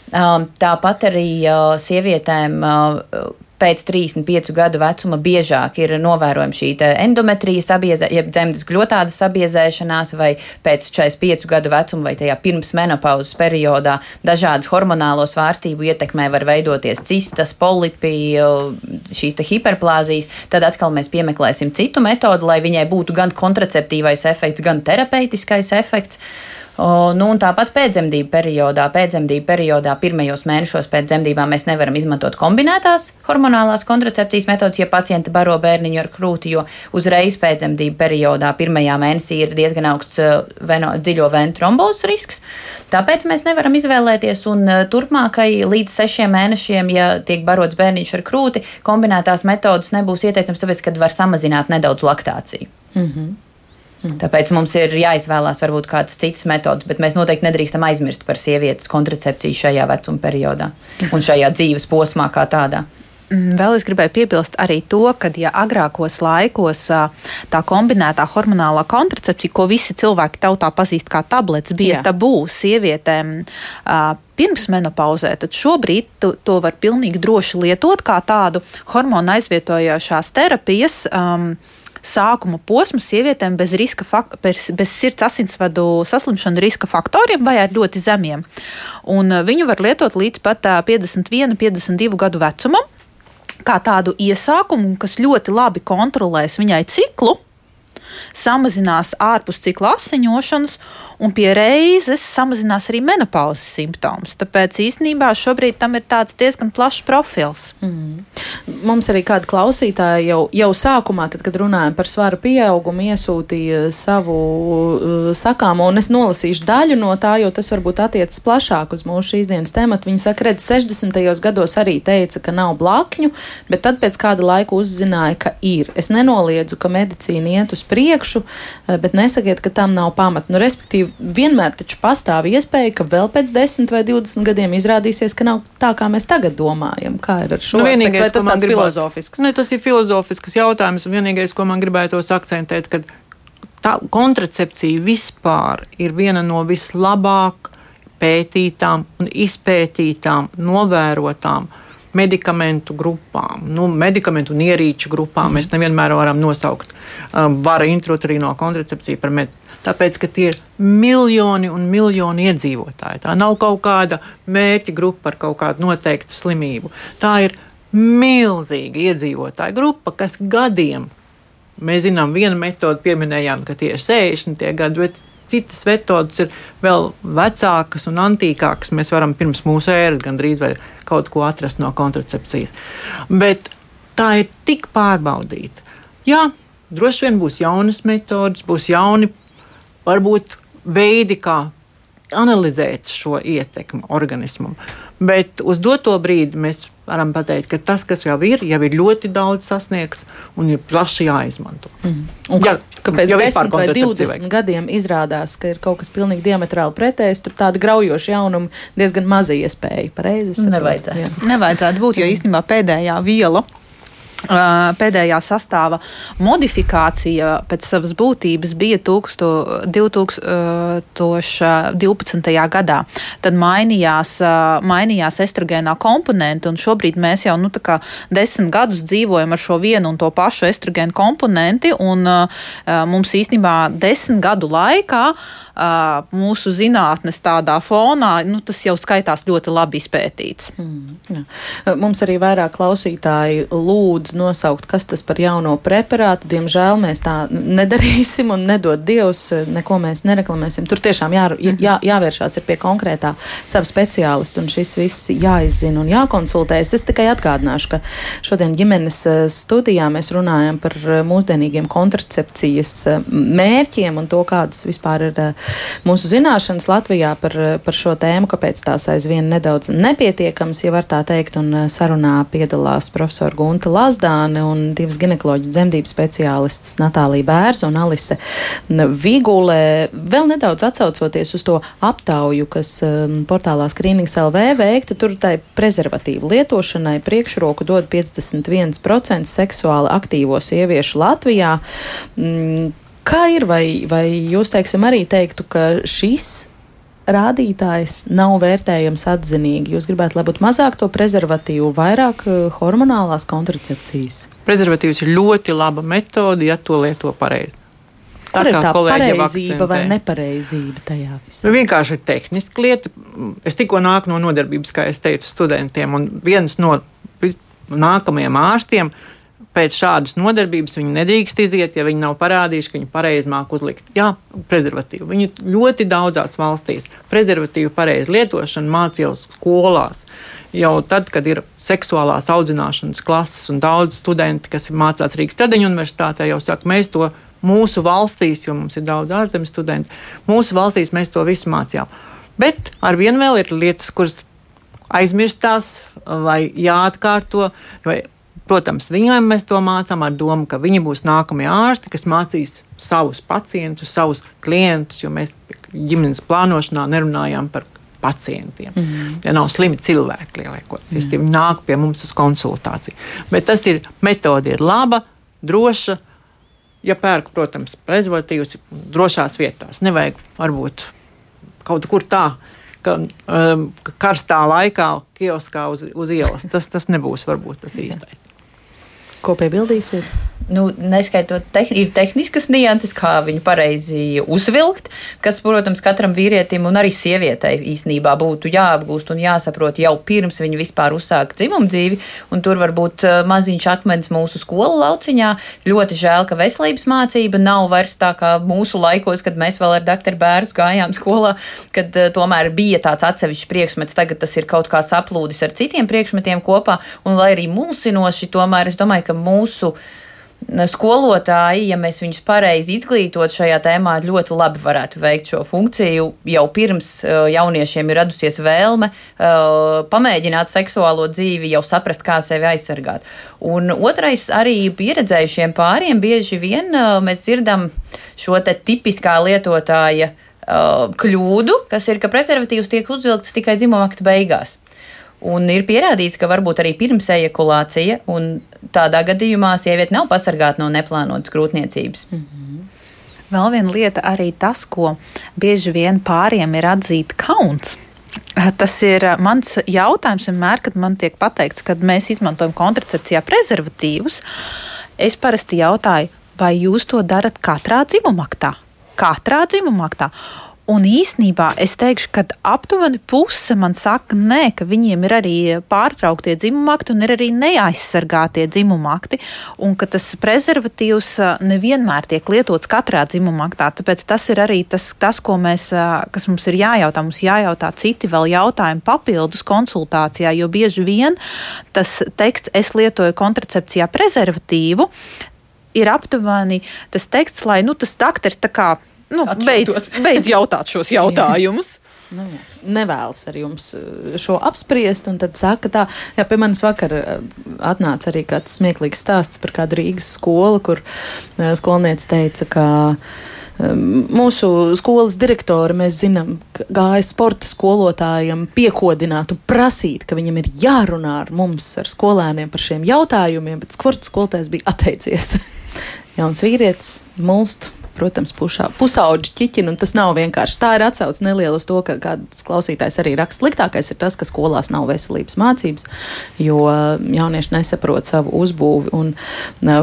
Um, Tāpat arī uh, sievietēm uh, pēc 35 gadu vecuma biežāk ir novērojama šī endometrija sabiezē, jeb dzemdas gļotādas sabiezēšanās, vai pēc 45 gadu vecuma, vai tajā pirms menopauzes periodā dažādas hormonālo svārstību ietekmē var veidoties cistas, polipi, uh, šīs hiperplāzijas. Tad atkal mēs piemeklēsim citu metodu, lai viņai būtu gan kontraceptīvais efekts, gan terapeitiskais efekts. Nu, tāpat pēcdzemdību periodā, pēcdzemdību periodā, pirmajos mēnešos pēc dzemdībām mēs nevaram izmantot kombinētās hormonālās kontracepcijas metodas, ja pacienti baro bērniņu ar krūti, jo uzreiz pēcdzemdību periodā, pirmajā mēnesī ir diezgan augsts uh, veno, dziļo vēju trombozes risks. Tāpēc mēs nevaram izvēlēties, un uh, turpmākai līdz sešiem mēnešiem, ja tiek barots bērniņš ar krūti, kombinētās metodas nebūs ieteicams, tāpēc, ka var samazināt nedaudz laktāciju. Mm -hmm. Tāpēc mums ir jāizvēlās varbūt kādas citas metodas, bet mēs noteikti nedrīkstam aizmirst par sievietes kontracepciju šajā vecuma periodā un šajā dzīves posmā kā tādā. Mm, Vēl es gribēju piebilst arī to, ka, ja agrākos laikos tā kombinētā hormonālā kontracepcija, ko visi cilvēki tautā pazīst kā tablets, bija Jā. tabū sievietēm pirms menopauzē, tad šobrīd tu, to var pilnīgi droši lietot kā tādu hormonu aizvietojošās terapijas. Um, Sākuma posmu sievietēm bez, riska bez, sirds asinsvadu saslimšanu riska faktoriem vai ar ļoti zemiem. Un ā, viņu var lietot līdz pat ā, 51, 52 gadu vecumam kā tādu iesākumu, kas ļoti labi kontrolēs viņai ciklu, samazinās ārpus cikla asiņošanas un pie reizes samazinās arī menopauzes simptomus. Tāpēc īstenībā šobrīd tam ir tāds diezgan plašs profils. Mm. Mums arī kāda klausītāja jau, jau sākumā, tad, kad runājam par svaru pieaugumu, iesūtīja savu uh, sakāmu, un es nolasīšu daļu no tā, jo tas varbūt attiecas plašāk uz mūsu šīs dienas tematu. Viņa saka, redz, 60. gados arī teica, ka nav blakņu, bet tad pēc kāda laika uzzināja, ka ir. Es nenoliedzu, ka medicīna iet uz priekšu, eh, bet nesakiet, ka tam nav pamata. Nu, respektīvi, vienmēr taču pastāv iespēja, ka vēl pēc 10 vai 20 gadiem izrādīsies, ka nav tā, kā mēs tagad domājam. Kā ir ar šo Nu, aspektu? Vai tas tāds gribētu- filozofisks? Ne, tas ir filozofisks jautājums. un Vienīgais, ko man gribētos akcentēt, ka tā kontracepcija vispār ir viena no vislabāk pētītām un izpētītām, novērotām medikamentu grupām, nu, medikamentu un ierīču grupām. Mēs nevienmēr varam nosaukt um, vara intrauterīno kontracepciju par medicīnu. Tāpēc, ka tie ir miljoni un miljoni iedzīvotāji. Tā nav kaut kāda mērķa grupa ar kaut kādu noteiktu slimību. Tā ir milzīga iedzīvotāja grupa, kas gadiem, mēs zinām, vienu metodi pieminējām, ka tie ir 60 gadi, bet citas metodas ir vēl vecākas un antīkākas. Mēs varam pirms mūsu ēras gandrīz vai kaut ko atrast no kontracepcijas. Bet tā ir tik pārbaudīta. Jā, droši vien būs jaunas metodas, būs jauni, varbūt veidi, kā analizēt šo ietekmi organismam. Bet uz doto brīdi mēs varam pateikt, ka tas, kas jau ir, jau ir ļoti daudz sasniegts un ir plaši jāizmanto. Mm. Un ja, kāpēc 10 vai 20 vajag. gadiem izrādās, ka ir kaut kas pilnīgi diametrāli pretējs, tur tāda graujoša jaunuma diezgan maza iespēja. Pareizi? Nevajadzētu. Nevajadzētu būt, jo īstenībā pēdējā viela pēdējā sastāva modifikācija pēc savas būtības bija 2012. gadā. Tad mainījās, mainījās estrogēnā komponenti, un šobrīd mēs jau nu, desmit gadus dzīvojam ar šo vienu un to pašu estrogēnu komponenti, un mums īstenībā desmit gadu laikā mūsu zinātnes tādā fonā, nu, tas jau skaitās ļoti labi izpētīts. Mm, jā. Mums arī vairāk klausītāji lūdz lūdzu nosaukt, kas tas par jauno preparātu. Diemžēl mēs tā nedarīsim un nedod Dievs, neko mēs nereklamēsim. Tur tiešām jā, jā, jāvēršās pie konkrētā sava speciālista un šis viss jāizzina un jākonsultējas. Es tikai atgādināšu, ka šodien ģimenes eh, studijā mēs runājam par eh, mūsdienīgiem kontracepcijas eh, mērķiem un to, kādas vispār ir mūsu zināšanas Latvijā par, par šo tēmu, kāpēc tās aizvien nedaudz nepietiekams, ja var tā teikt, un sarunā piedalās profesora Gunta Lazda. Lazdāne un divas ginekoloģijas dzemdības speciālistas Natālija Bērza un Alise Vigulē. Vēl nedaudz atsaucoties uz to aptauju, kas um, portālā Skrīnings LV veikta, tur tai prezervatīvu lietošanai priekšroku dod 51% seksuāli aktīvo sieviešu Latvijā. Mm, kā ir, vai, vai jūs, teiksim, arī teiktu, ka šis rādītājs nav vērtējams atzinīgi. Jūs gribētu, lai būtu mazāk to prezervatīvu, vairāk eh, hormonālās kontracepcijas. Prezervatīvs ir ļoti laba metode, ja to lieto pareizi. Tā ir tā pareizība vai nepareizība tajā visā? Nu, vienkārši ir tehniska lieta. Es tikko nāku no nodarbības, kā es teicu, studentiem, un viens no nākamajiem ārstiem pēc šādas nodarbības viņi nedrīkst iziet, ja viņi nav parādījuši, ka viņi pareizi māk uzlikt. Jā, prezervatīvu. Viņi ļoti daudzās valstīs prezervatīvu pareizi lietošanu mācīja jau skolās. Jau tad, kad ir seksuālās audzināšanas klases un daudz studenti, kas mācās Rīgas Tradeņu universitātē, jau saka, mēs to mūsu valstīs, jo mums ir daudz ārzemes studentu, mūsu valstīs mēs to visu mācījām. Bet ar vienu vēl ir lietas, kuras aizmirstās vai jāatkārto, vai Protams, viņiem mēs to mācām ar domu, ka viņi būs nākamie ārsti, kas mācīs savus pacientus, savus klientus, jo mēs ģimenes plānošanā nerunājām par pacientiem. Mm -hmm. Ja nav slimi cilvēki, lielākoties mm -hmm. viņi nāk pie mums uz konsultāciju. Bet tas ir metode, ir laba, droša. Ja pērku, protams, prezervatīvus drošās vietās, nevajag varbūt kaut kur tā, ka um, karstā laikā, kioskā uz, uz ielas. Tas, tas nebūs varbūt tas īstais. Ko piebildīsiet? nu, neskaitot tehni, ir tehniskas nianses, kā viņu pareizi uzvilkt, kas, protams, katram vīrietim un arī sievietei īsnībā būtu jāapgūst un jāsaprot jau pirms viņa vispār uzsāk dzimumu dzīvi. Tur var būt uh, maziņš akmens mūsu skolu lauciņā. Ļoti žēl, ka veselības mācība nav vairs tā kā mūsu laikos, kad mēs vēl ar doktoru bērnu gājām skolā, kad uh, tomēr bija tāds atsevišķs priekšmets. Tagad tas ir kaut kā saplūdis ar citiem priekšmetiem kopā. Un, lai arī mulsinoši, tomēr es domāju, ka mūsu skolotāji, ja mēs viņus pareizi izglītot šajā tēmā, ļoti labi varētu veikt šo funkciju. Jau pirms uh, jauniešiem ir radusies vēlme uh, pamēģināt seksuālo dzīvi, jau saprast, kā sevi aizsargāt. Un otrais, arī pieredzējušiem pāriem bieži vien uh, mēs dzirdam šo te tipiskā lietotāja kļūdu, kas ir, ka prezervatīvs tiek uzvilkts tikai dzimuma akta beigās. Un ir pierādīts, ka varbūt arī pirms ejakulācija, un tādā gadījumā sieviete nav pasargāta no neplānotas grūtniecības. Mm -hmm. Vēl viena lieta arī tas, ko bieži vien pāriem ir atzīt kauns. Tas ir mans jautājums vienmēr, kad man tiek pateikts, ka mēs izmantojam kontracepcijā prezervatīvus. Es parasti jautāju, vai jūs to darat katrā dzimumaktā? Katrā dzimumaktā. Un īsnībā es teikšu, ka aptuveni puse man saka, nē, ka viņiem ir arī pārtrauktie dzimumakti un ir arī neaizsargātie dzimumakti, un ka tas prezervatīvs nevienmēr tiek lietots katrā dzimumaktā. Tāpēc tas ir arī tas, tas ko mēs, kas mums ir jājautā. Mums jājautā citi vēl jautājumi papildus konsultācijā, jo bieži vien tas teksts, es lietoju kontracepcijā prezervatīvu, ir aptuveni tas teksts, lai nu, tas dakteris tā kā nu, beidz, beidz jautāt šos jautājumus. Nu. Nevēlas ar jums uh, šo apspriest, un tad saka, tā, jā, pie manis vakar uh, atnāca arī kāds smieklīgs stāsts par kādu Rīgas skolu, kur uh, skolniece teica, ka um, mūsu skolas direktori, mēs zinām, gāja sporta skolotājiem piekodināt un prasīt, ka viņam ir jārunā ar mums, ar skolēniem par šiem jautājumiem, bet sporta skolotājs bija atteicies. Jauns vīrietis, mulst, protams, pušā, pusauģi ķiķina, un tas nav vienkārši. Tā ir atsauce neliela uz to, ka kāds klausītājs arī raksta. Sliktākais ir tas, ka skolās nav veselības mācības, jo jaunieši nesaprot savu uzbūvi un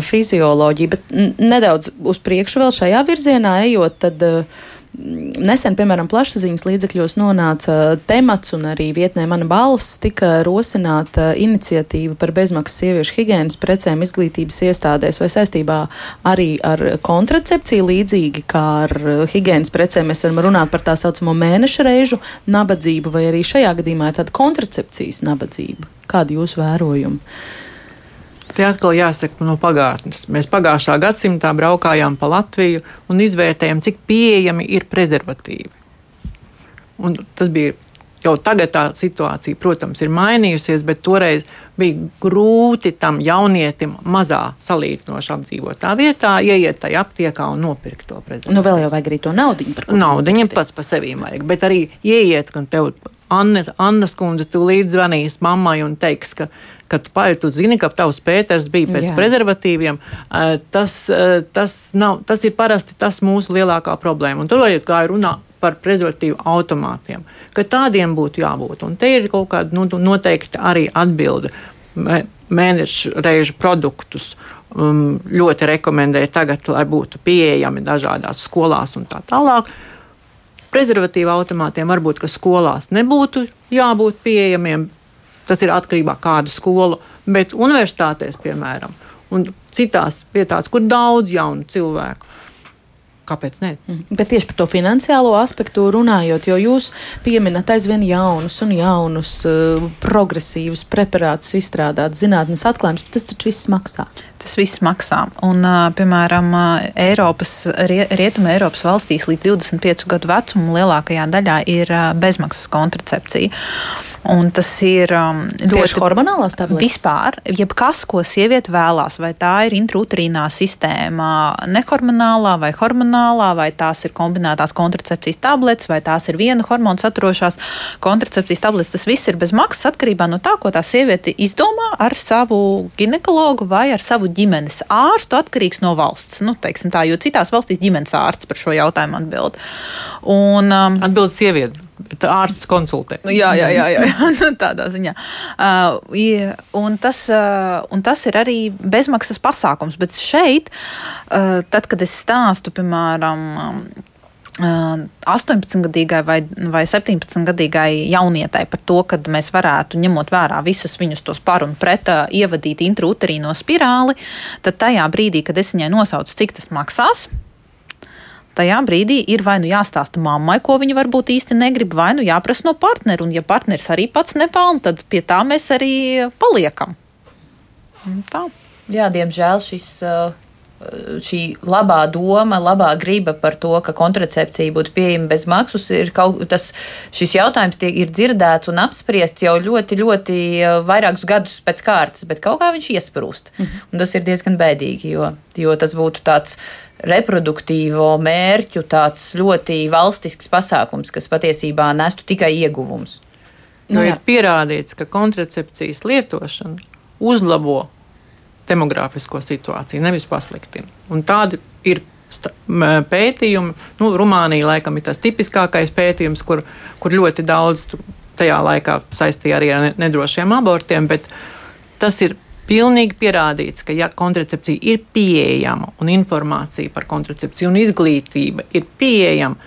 fizioloģiju. Bet nedaudz uz priekšu vēl šajā virzienā ejot, tad. Uh, Nesen, piemēram, plašsaziņas līdzekļos nonāca temats, un arī vietnē mana balss tika rosināta iniciatīva par bezmaksas sieviešu higiēnas precēm izglītības iestādēs vai saistībā arī ar kontracepciju, līdzīgi kā ar higiēnas precēm. Mēs varam runāt par tā saucamo mēneša reižu nabadzību, vai arī šajā gadījumā ir tāda kontracepcijas nabadzība. Kādi jūsu vērojumi? Te atkal jāsaka no pagātnes. Mēs pagājušā gadsimtā braukājām pa Latviju un izvērtējām, cik pieejami ir prezervatīvi. Un tas bija jau tagad tā situācija, protams, ir mainījusies, bet toreiz bija grūti tam jaunietim mazā salīdzinoši apdzīvotā vietā ieiet tajā aptiekā un nopirkt to prezervatīvu. Nu, vēl jau vajag arī to naudu. Naudiņu pats par sevi vajag, bet arī ieiet, un tev Anna, Anna skundze tūlīt zvanīs mammai un teiks, ka kad pāri tu zini, ka tavs pēters bija pēc Jā. prezervatīviem, tas, tas, nav, tas ir parasti tas mūsu lielākā problēma. Un tur vajag kā runā par prezervatīvu automātiem, ka tādiem būtu jābūt. Un te ir kaut kāda nu, noteikti arī atbilde. Mēnešu reižu produktus um, ļoti rekomendēju tagad, lai būtu pieejami dažādās skolās un tā tālāk. Prezervatīvu automātiem varbūt, ka skolās nebūtu jābūt pieejamiem, Tas ir atkarībā no kāda skola, bet universitātēs, piemēram, un citās vietās, kur daudz jaunu cilvēku. Kāpēc ne? Mm. Bet tieši par to finansiālo aspektu runājot, jo jūs pieminat aizvien jaunus un jaunus, uh, progresīvus preparātus izstrādāt, zinātnes atklājumus, bet tas taču viss maksā tas viss maksā. Un, piemēram, Eiropas, Rietuma Eiropas valstīs līdz 25 gadu vecumam lielākajā daļā ir bezmaksas kontracepcija. Un tas ir um, ļoti hormonālās tabletes. Vispār, jebkas, ko sieviete vēlās, vai tā ir intrauterīnā sistēma, nehormonālā vai hormonālā, vai tās ir kombinētās kontracepcijas tabletes, vai tās ir viena hormona saturošās kontracepcijas tabletes, tas viss ir bez maksas atkarībā no tā, ko tā sieviete izdomā ar savu ginekologu vai ar savu ģimenes ārstu, atkarīgs no valsts. Nu, tā, jo citās valstīs ģimenes ārsts par šo jautājumu atbild. Un, um, atbild sieviete. Tā ārsts konsultē. Jā, jā, jā, jā, jā. Nu, tādā ziņā. Uh, un, tas, uh, un tas ir arī bezmaksas pasākums. Bet šeit, uh, tad, kad es stāstu, piemēram, um, 18-gadīgai vai, vai 17-gadīgai jaunietai par to, ka mēs varētu, ņemot vērā visus viņus tos par un pret, ievadīt intrauterīno spirāli, tad tajā brīdī, kad es viņai nosaucu, cik tas maksās, tajā brīdī ir vai nu jāstāsta mammai, ko viņa varbūt īsti negrib, vai nu jāprasa no partnera. Un, ja partneris arī pats nepelna, tad pie tā mēs arī paliekam. Tā. Jā, diemžēl šis. Uh šī labā doma, labā griba par to, ka kontracepcija būtu pieejama bez maksas, ir kaut tas, šis jautājums tiek, ir dzirdēts un apspriests jau ļoti, ļoti vairākus gadus pēc kārtas, bet kaut kā viņš iesprūst. -hmm. Un tas ir diezgan bēdīgi, jo, jo tas būtu tāds reproduktīvo mērķu tāds ļoti valstisks pasākums, kas patiesībā nestu tikai ieguvumus. Nu, ir pierādīts, ka kontracepcijas lietošana uzlabo demogrāfisko situāciju, nevis pasliktina. Un tādi ir pētījumi. Nu, Rumānija laikam ir tas tipiskākais pētījums, kur, kur ļoti daudz tajā laikā saistīja arī ar nedrošiem abortiem, bet tas ir pilnīgi pierādīts, ka ja kontracepcija ir pieejama un informācija par kontracepciju un izglītība ir pieejama,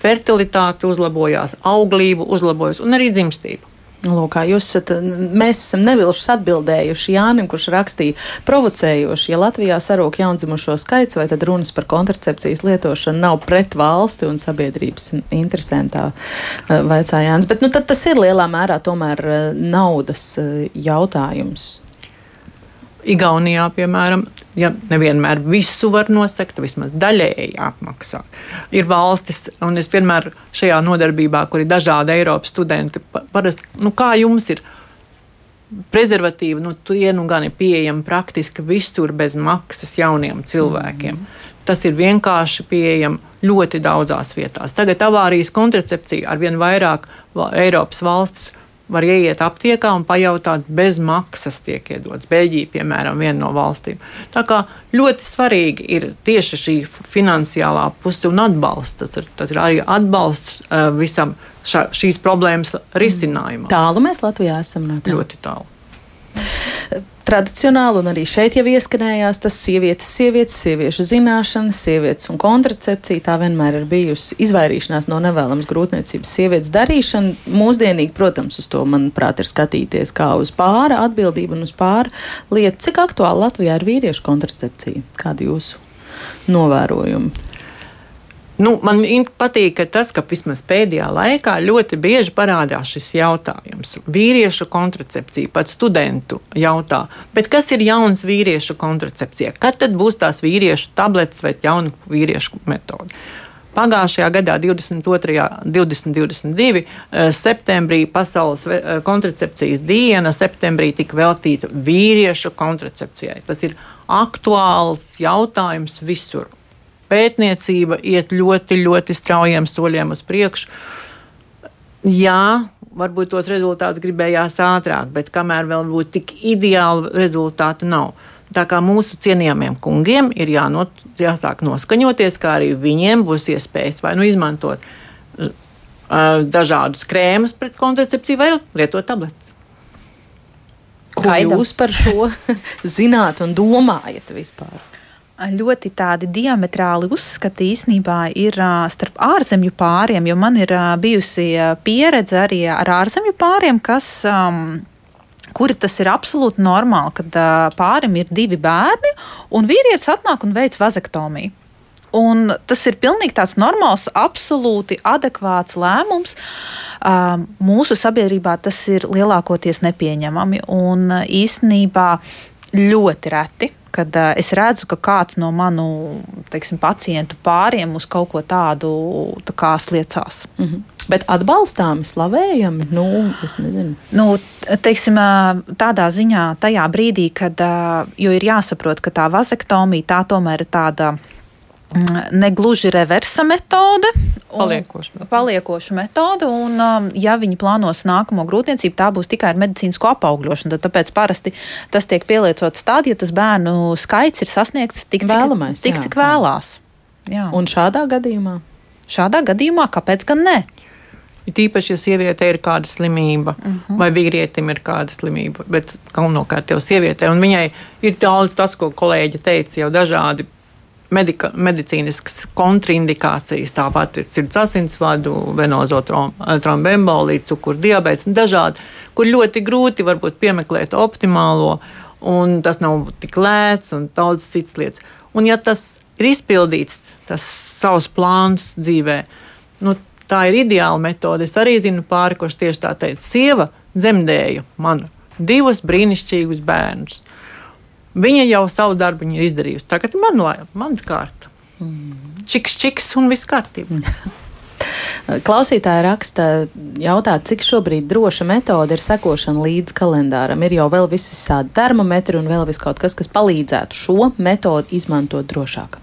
fertilitāte uzlabojās, auglība uzlabojas un arī dzimstība. Lūk, jūs esat, mēs esam nevilšus atbildējuši Jānim, kurš rakstīja provocējoši, ja Latvijā sarūk jaundzimušo skaits, vai tad runas par kontracepcijas lietošanu nav pret valsti un sabiedrības interesēm, tā eh, vaicā Jānis. Bet nu, tas ir lielā mērā tomēr eh, naudas eh, jautājums. Igaunijā, piemēram, ja nevienmēr visu var nosegt, vismaz daļēji apmaksāt. Ir valstis, un es vienmēr šajā nodarbībā, kur ir dažādi Eiropas studenti, parasti, nu, kā jums ir prezervatīvi, nu, tie nu gan ir pieejami praktiski visur bez maksas jauniem cilvēkiem. Mm. Tas ir vienkārši pieejami ļoti daudzās vietās. Tagad avārijas kontracepcija ar vien vairāk Eiropas valsts var ieiet aptiekā un pajautāt, bez maksas tiek iedots. Beļģija, piemēram, viena no valstīm. Tā kā ļoti svarīgi ir tieši šī finansiālā puse un atbalsts. Tas ir, tas ir arī atbalsts uh, visam šā, šīs problēmas risinājumam. Tālu mēs Latvijā esam no tā. Ļoti tālu tradicionāli, un arī šeit jau ieskanējās tas sievietes, sievietes, sieviešu zināšanas, sievietes un kontracepcija. Tā vienmēr ir bijusi izvairīšanās no nevēlamas grūtniecības sievietes darīšana. Mūsdienīgi, protams, uz to, manuprāt, ir skatīties kā uz pāra atbildību un uz pāra lietu. Cik aktuāli Latvijā ir vīriešu kontracepcija? Kādi jūsu novērojumi? Nu, man patīk tas, ka vismaz pēdējā laikā ļoti bieži parādās šis jautājums. Vīriešu kontracepcija, pat studentu jautā, kas ir jauns vīriešu kontracepcija? Kad tad būs tās vīriešu tabletes vai jauna vīriešu metode? Pagājušajā gadā, 22. 2022. septembrī, Pasaules eh, kontracepcijas diena, septembrī tika veltīta vīriešu kontracepcijai. Tas ir aktuāls jautājums visur pētniecība iet ļoti, ļoti straujiem soļiem uz priekšu. Jā, varbūt tos rezultātus gribējās ātrāk, bet kamēr vēl būtu tik ideāli rezultāti nav. Tā kā mūsu cienījamiem kungiem ir jānot, jāsāk noskaņoties, kā arī viņiem būs iespējas vai nu izmantot uh, dažādus krēmus pret kontracepciju vai lietot tabletes. Ko Kaida. jūs par šo zināt un domājat vispār? Ļoti tādi diametrāli uzskati īsnībā ir starp ārzemju pāriem, jo man ir bijusi pieredze arī ar ārzemju pāriem, kas. Um, kuri tas ir absolūti normāli, kad uh, pārim ir divi bērni, un vīrietis atnāk un veic vazektomiju. Un tas ir pilnīgi tāds normāls, absolūti adekvāts lēmums. Mūsu sabiedrībā tas ir lielākoties nepieņemami un īstenībā ļoti reti kad uh, es redzu, ka kāds no manu teiksim, pacientu pāriem uz kaut ko tādu tā kā sliecās. Mm -hmm. Bet atbalstāmi, slavējami, nu, es nezinu. Nu, teiksim, tādā ziņā, tajā brīdī, kad ir jāsaprot, ka tā vazektomija tā tomēr ir tāda negluži reversa metode. Paliekoša metode. Paliekoša metode un, um, ja viņi plānos nākamo grūtniecību, tā būs tikai ar medicīnisko apaugļošanu. Tad, tāpēc parasti tas tiek pielietots tad, ja tas bērnu skaits ir sasniegts tik, cik, Vēlamais, tik, jā, cik vēlās. Jā. Un šādā gadījumā? Šādā gadījumā, kāpēc gan ne? Ir tīpaši, ja sieviete ir kāda slimība, uh mhm. -huh. vai vīrietim ir kāda slimība, bet galvenokārt jau sievietē. Un viņai ir daudz tas, ko kolēģi teica, jau dažādi medika, medicīniskas kontraindikācijas, tāpat ir sirds asinsvadu, venozo trombemboliju, cukurdiabēts un dažādi, kur ļoti grūti varbūt piemeklēt optimālo, un tas nav tik lēts un daudz citas lietas. Un ja tas ir izpildīts, tas savs plāns dzīvē, nu, tā ir ideāla metode. Es arī zinu pāri, kurš tieši tā teica, sieva dzemdēja man divus brīnišķīgus bērnus. Viņa jau savu darbu ir izdarījusi. Tagad man ir mana kārta. Mm. Čiks, čiks un viss kārtībā. Klausītāja raksta, jautā, cik šobrīd droša metode ir sekošana līdz kalendāram. Ir jau vēl visādi termometri un vēl vis kaut kas, kas palīdzētu šo metodi izmantot drošāk.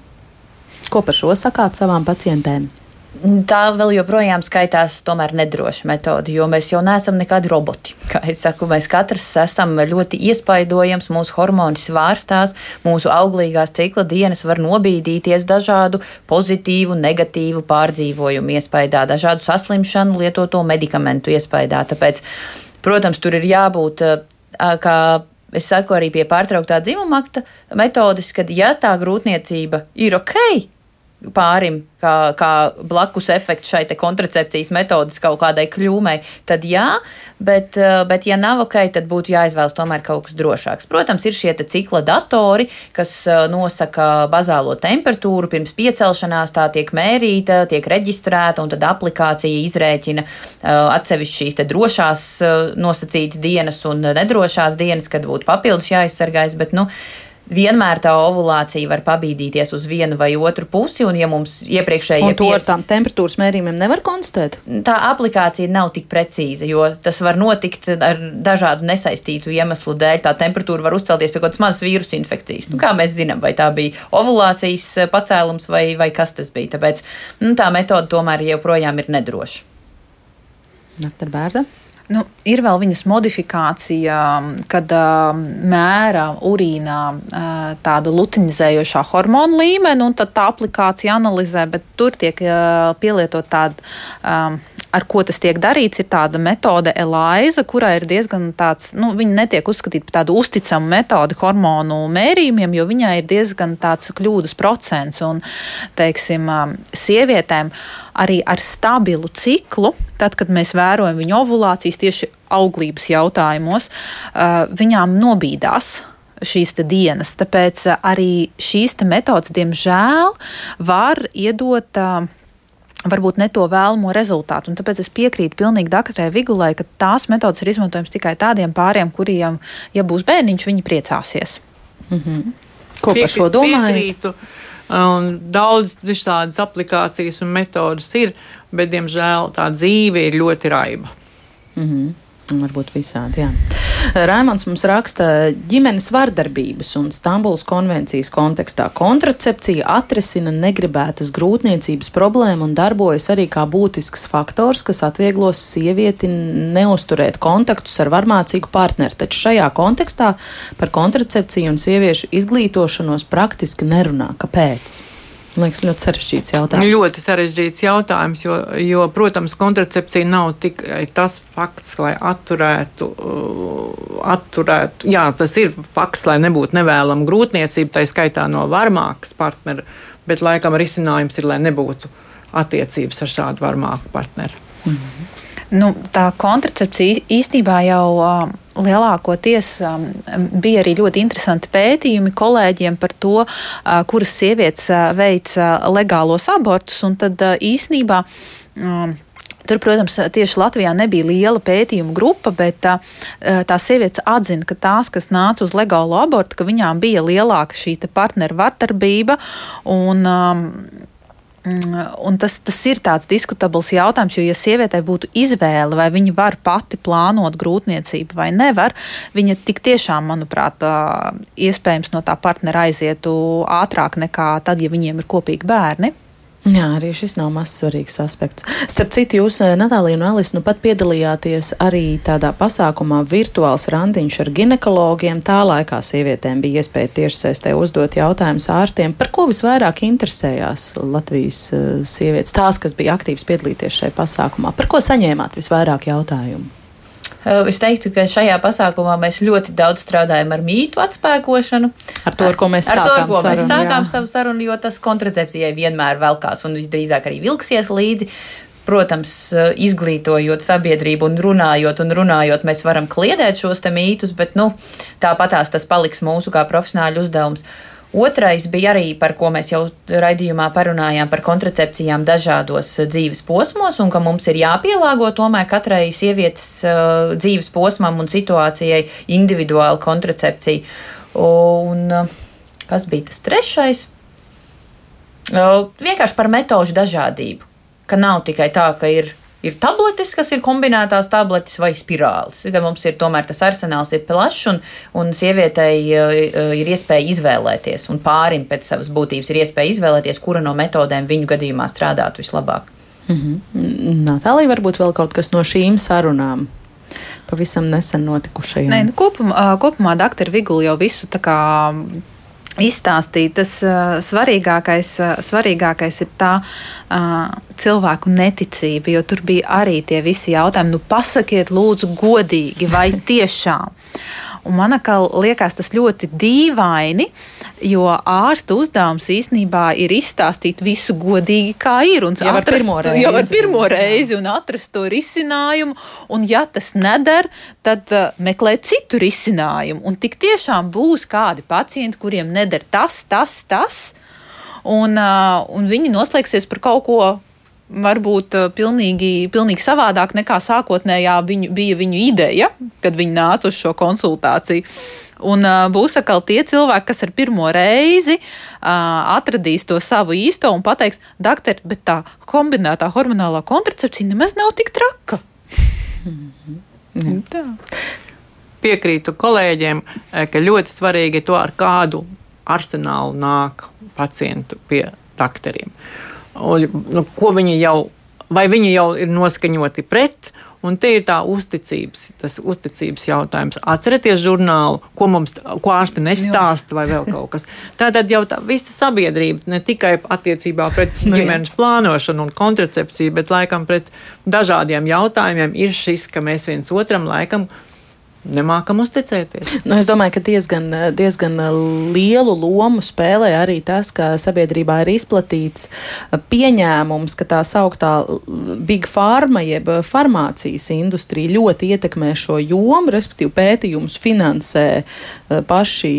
Ko par šo sakāt savām pacientēm? Tā vēl joprojām skaitās tomēr nedroša metode, jo mēs jau neesam nekādi roboti. Kā es saku, mēs katrs esam ļoti iespaidojams, mūsu hormoni svārstās, mūsu auglīgās cikla dienas var nobīdīties dažādu pozitīvu, negatīvu pārdzīvojumu iespaidā, dažādu saslimšanu lietoto medikamentu iespaidā. Tāpēc, protams, tur ir jābūt kā es saku arī pie pārtrauktā dzimuma akta metodes, kad ja tā grūtniecība ir ok, pārim, kā, kā blakus efekts šai kontracepcijas metodas kaut kādai kļūmei, tad jā, bet, uh, bet ja nav ok, tad būtu jāizvēlas tomēr kaut kas drošāks. Protams, ir šie cikla datori, kas uh, nosaka bazālo temperatūru pirms piecelšanās, tā tiek mērīta, tiek reģistrēta, un tad aplikācija izrēķina uh, atsevišķi šīs drošās nosacītas dienas un nedrošās dienas, kad būtu papildus jāizsargājas. Bet, nu, vienmēr tā ovulācija var pabīdīties uz vienu vai otru pusi, un ja mums iepriekšējie un to ar tām temperatūras mērījumiem nevar konstatēt? Tā aplikācija nav tik precīza, jo tas var notikt ar dažādu nesaistītu iemeslu dēļ. Tā temperatūra var uzcelties pie kaut kādas mazas vīrusu infekcijas. Nu, kā mēs zinām, vai tā bija ovulācijas pacēlums vai, vai kas tas bija. Tāpēc nu, tā metode tomēr joprojām ir nedroša. Nakta bērza. Nu, ir vēl viņas modifikācija, kad uh, mēra urīnā uh, tādu lutinizējošā hormonu līmeni, un tā aplikācija analizē, bet tur tiek uh, pielietot tāda, um, ar ko tas tiek darīts, ir tāda metode ELIZA, kurā ir diezgan tāds, nu, viņa netiek uzskatīta par tādu uzticamu metodi hormonu mērījumiem, jo viņai ir diezgan tāds kļūdas procents, un, teiksim, sievietēm arī ar stabilu ciklu, tad, kad mēs vērojam viņu ovulācijas tieši auglības jautājumos, viņām nobīdās šīs dienas. Tāpēc arī šīs metodas, diemžēl, var iedot. Varbūt ne to vēlamo rezultātu. Un tāpēc es piekrītu pilnīgi doktorai Vigulai, ka tās metodas ir izmantojamas tikai tādiem pāriem, kuriem, ja būs bērniņš, viņi priecāsies. Mm -hmm. Ko par šo domājat? Piekrītu. Un daudz tādas aplikācijas un metodas ir, bet, diemžēl, tā dzīve ir ļoti raiba. Mm -hmm. Varbūt visādi, jā. Raimons mums raksta, ģimenes vardarbības un Stambulas konvencijas kontekstā kontracepcija atrisina negribētas grūtniecības problēmu un darbojas arī kā būtisks faktors, kas atvieglos sievieti neusturēt kontaktus ar varmācīgu partneri. Taču šajā kontekstā par kontracepciju un sieviešu izglītošanos praktiski nerunā. Kāpēc? Man liekas, ļoti sarežģīts jautājums. Ļoti sarežģīts jautājums, jo, jo protams, kontracepcija nav tikai tas fakts, lai atturētu, uh, atturētu. Jā, tas ir fakts, lai nebūtu nevēlama grūtniecība, tā skaitā no varmākas partnera, bet laikam risinājums ir, lai nebūtu attiecības ar šādu varmāku partneru. Mm -hmm. Nu, tā kontracepcija īstenībā jau uh, lielākoties um, bija arī ļoti interesanti pētījumi kolēģiem par to, uh, kuras sievietes uh, veic uh, legālos abortus. Tad uh, īstenībā. Um, Tur, protams, tieši Latvijā nebija liela pētījuma grupa, bet tā, tā sievietes atzina, ka tās, kas nāca uz legālu abortu, ka viņām bija lielāka šī partneru vardarbība. Un, um, un tas, tas ir tāds diskutabls jautājums, jo, ja sievietei būtu izvēle, vai viņa var pati plānot grūtniecību vai nevar, viņa tik tiešām, manuprāt, iespējams no tā partnera aizietu ātrāk nekā tad, ja viņiem ir kopīgi bērni. Jā, arī šis nav mazs svarīgs aspekts. Starp citu, jūs, eh, Natālija un Alis, nu pat piedalījāties arī tādā pasākumā virtuāls randiņš ar ginekologiem. Tā laikā sievietēm bija iespēja tiešsaistē uzdot jautājumus ārstiem, par ko visvairāk interesējās Latvijas uh, sievietes, tās, kas bija aktīvas piedalīties šajā pasākumā. Par ko saņēmāt visvairāk jautājumu? Es teiktu, ka šajā pasākumā mēs ļoti daudz strādājam ar mītu atspēkošanu. Ar to, ar ko mēs ar sākām, to, ko sarunu, mēs sākām jā. savu sarunu, jo tas kontracepcijai vienmēr velkās un visdrīzāk arī vilksies līdzi. Protams, izglītojot sabiedrību un runājot un runājot, mēs varam kliedēt šos mītus, bet nu, tāpatās tas paliks mūsu kā profesionāļu uzdevums. Otrais bija arī par ko mēs jau raidījumā parunājām par kontracepcijām dažādos uh, dzīves posmos, un ka mums ir jāpielāgo tomēr katrai sievietes uh, dzīves posmam un situācijai individuāla kontracepcija. Un uh, kas bija tas trešais? Uh, vienkārši par metožu dažādību. Ka nav tikai tā, ka ir ir tabletes, kas ir kombinētās tabletes vai spirālis. Gan mums ir tomēr tas arsenāls ir plašs un, un sievietei uh, ir iespēja izvēlēties, un pārim pēc savas būtības ir iespēja izvēlēties, kura no metodēm viņu gadījumā strādātu vislabāk. Mm -hmm. Natālija, varbūt vēl kaut kas no šīm sarunām pavisam nesen notikušajām. Nē, nu, kopumā, kopumā doktora Vigula jau visu tā kā izstāstīt. Tas uh, svarīgākais, uh, svarīgākais ir tā uh, cilvēku neticība, jo tur bija arī tie visi jautājumi. Nu, pasakiet, lūdzu, godīgi, vai tiešām. Un man liekas, tas ļoti dīvaini, jo ārsta uzdevums īstenībā ir izstāstīt visu godīgi, kā ir. Un jau ar pirmo reizi. Jau ar pirmo reizi un atrast to risinājumu. Un ja tas neder, tad uh, meklēt citu risinājumu. Un tik tiešām būs kādi pacienti, kuriem neder tas, tas, tas. Un, uh, un viņi noslēgsies par kaut ko varbūt uh, pilnīgi, pilnīgi savādāk nekā sākotnējā viņu, bija viņu ideja, kad viņi nāca uz šo konsultāciju. Un uh, būs atkal tie cilvēki, kas ar pirmo reizi uh, atradīs to savu īsto un pateiks, doktor, bet tā kombinētā hormonālā kontracepcija nemaz nav tik traka. Mm -hmm. Piekrītu kolēģiem, eh, ka ļoti svarīgi to, ar kādu arsenālu nāk pacientu pie doktoriem. Un, nu, ko viņi jau, vai viņi jau ir noskaņoti pret, Un te ir tā uzticības, tas uzticības jautājums. Atcerieties žurnālu, ko mums, ko ārsti nestāsta, vai vēl kaut kas. Tātad jau tā visa sabiedrība, ne tikai attiecībā pret nu, ģimenes plānošanu un kontracepciju, bet laikam pret dažādiem jautājumiem ir šis, ka mēs viens otram laikam nemākam uzticēties. Nu, es domāju, ka diezgan, diezgan lielu lomu spēlē arī tas, ka sabiedrībā ir izplatīts pieņēmums, ka tā sauktā big pharma jeb farmācijas industrija ļoti ietekmē šo jomu, respektīvi pētījumus finansē eh, paši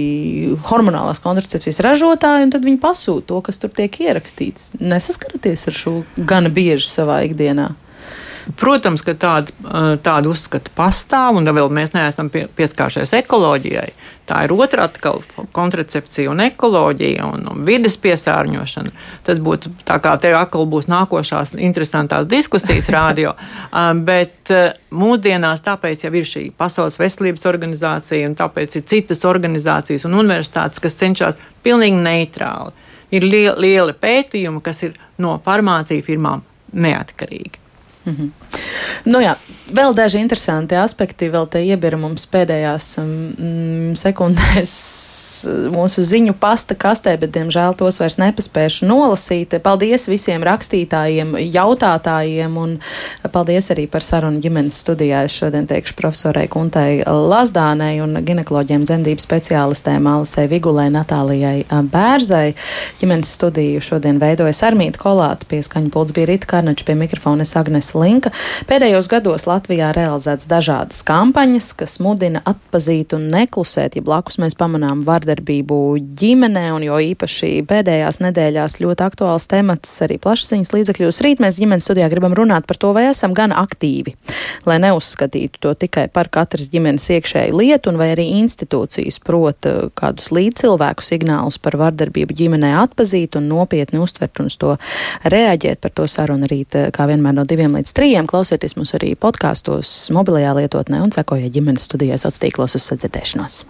hormonālās kontracepcijas ražotāji, un tad viņi pasūta to, kas tur tiek ierakstīts. Nesaskaraties ar šo gana bieži savā ikdienā. Protams, ka tāda, tāda uzskata pastāv, un vēl mēs neesam pie, pieskāršies ekoloģijai. Tā ir otrā atkal kontracepcija un ekoloģija un, un vidas piesārņošana. Tas būtu tā kā te atkal būs nākošās interesantās diskusijas rādio. Bet mūsdienās tāpēc jau ir šī Pasaules veselības organizācija un tāpēc ir citas organizācijas un universitātes, kas cenšas pilnīgi neitrāli. Ir lieli, lieli pētījumi, kas ir no farmāciju firmām neatkarīgi. Mm -hmm. Nu jā, vēl daži interesanti aspekti vēl te iebira mums pēdējās mm, sekundēs mūsu ziņu pasta kastē, bet, diemžēl, tos vairs nepaspēšu nolasīt. Paldies visiem rakstītājiem, jautātājiem, un paldies arī par sarunu ģimenes studijā. Es šodien teikšu profesorai Kuntai Lazdānei un ginekoloģiem dzemdību speciālistēm Alisei Vigulai, Natālijai Bērzai. Ģimenes studiju šodien veidojas Armīta Kolāta, pie skaņa pults bija Rita Karnača, pie mikrofona Agnes Linka. Pēdējos gados Latvijā realizēts dažādas kampaņas, kas mudina atpazīt un neklusēt, ja blakus mēs pamanām vardarbību ģimenē, un jo īpaši pēdējās nedēļās ļoti aktuāls temats arī plašsaziņas līdzekļos. Rīt mēs ģimenes studijā gribam runāt par to, vai esam gan aktīvi, lai neuzskatītu to tikai par katras ģimenes iekšēju lietu, un vai arī institūcijas prot eh, kādus līdzcilvēku signālus par vardarbību ģimenē atpazīt un nopietni uztvert un uz to reaģēt. Par to sarunu rīt, eh, kā vienmēr no diviem līdz trījiem. Klausieties mūs arī podkāstos, mobilajā lietotnē un sekojiet ģimenes studijās sociālos tīklos uz sadzirdēšanos.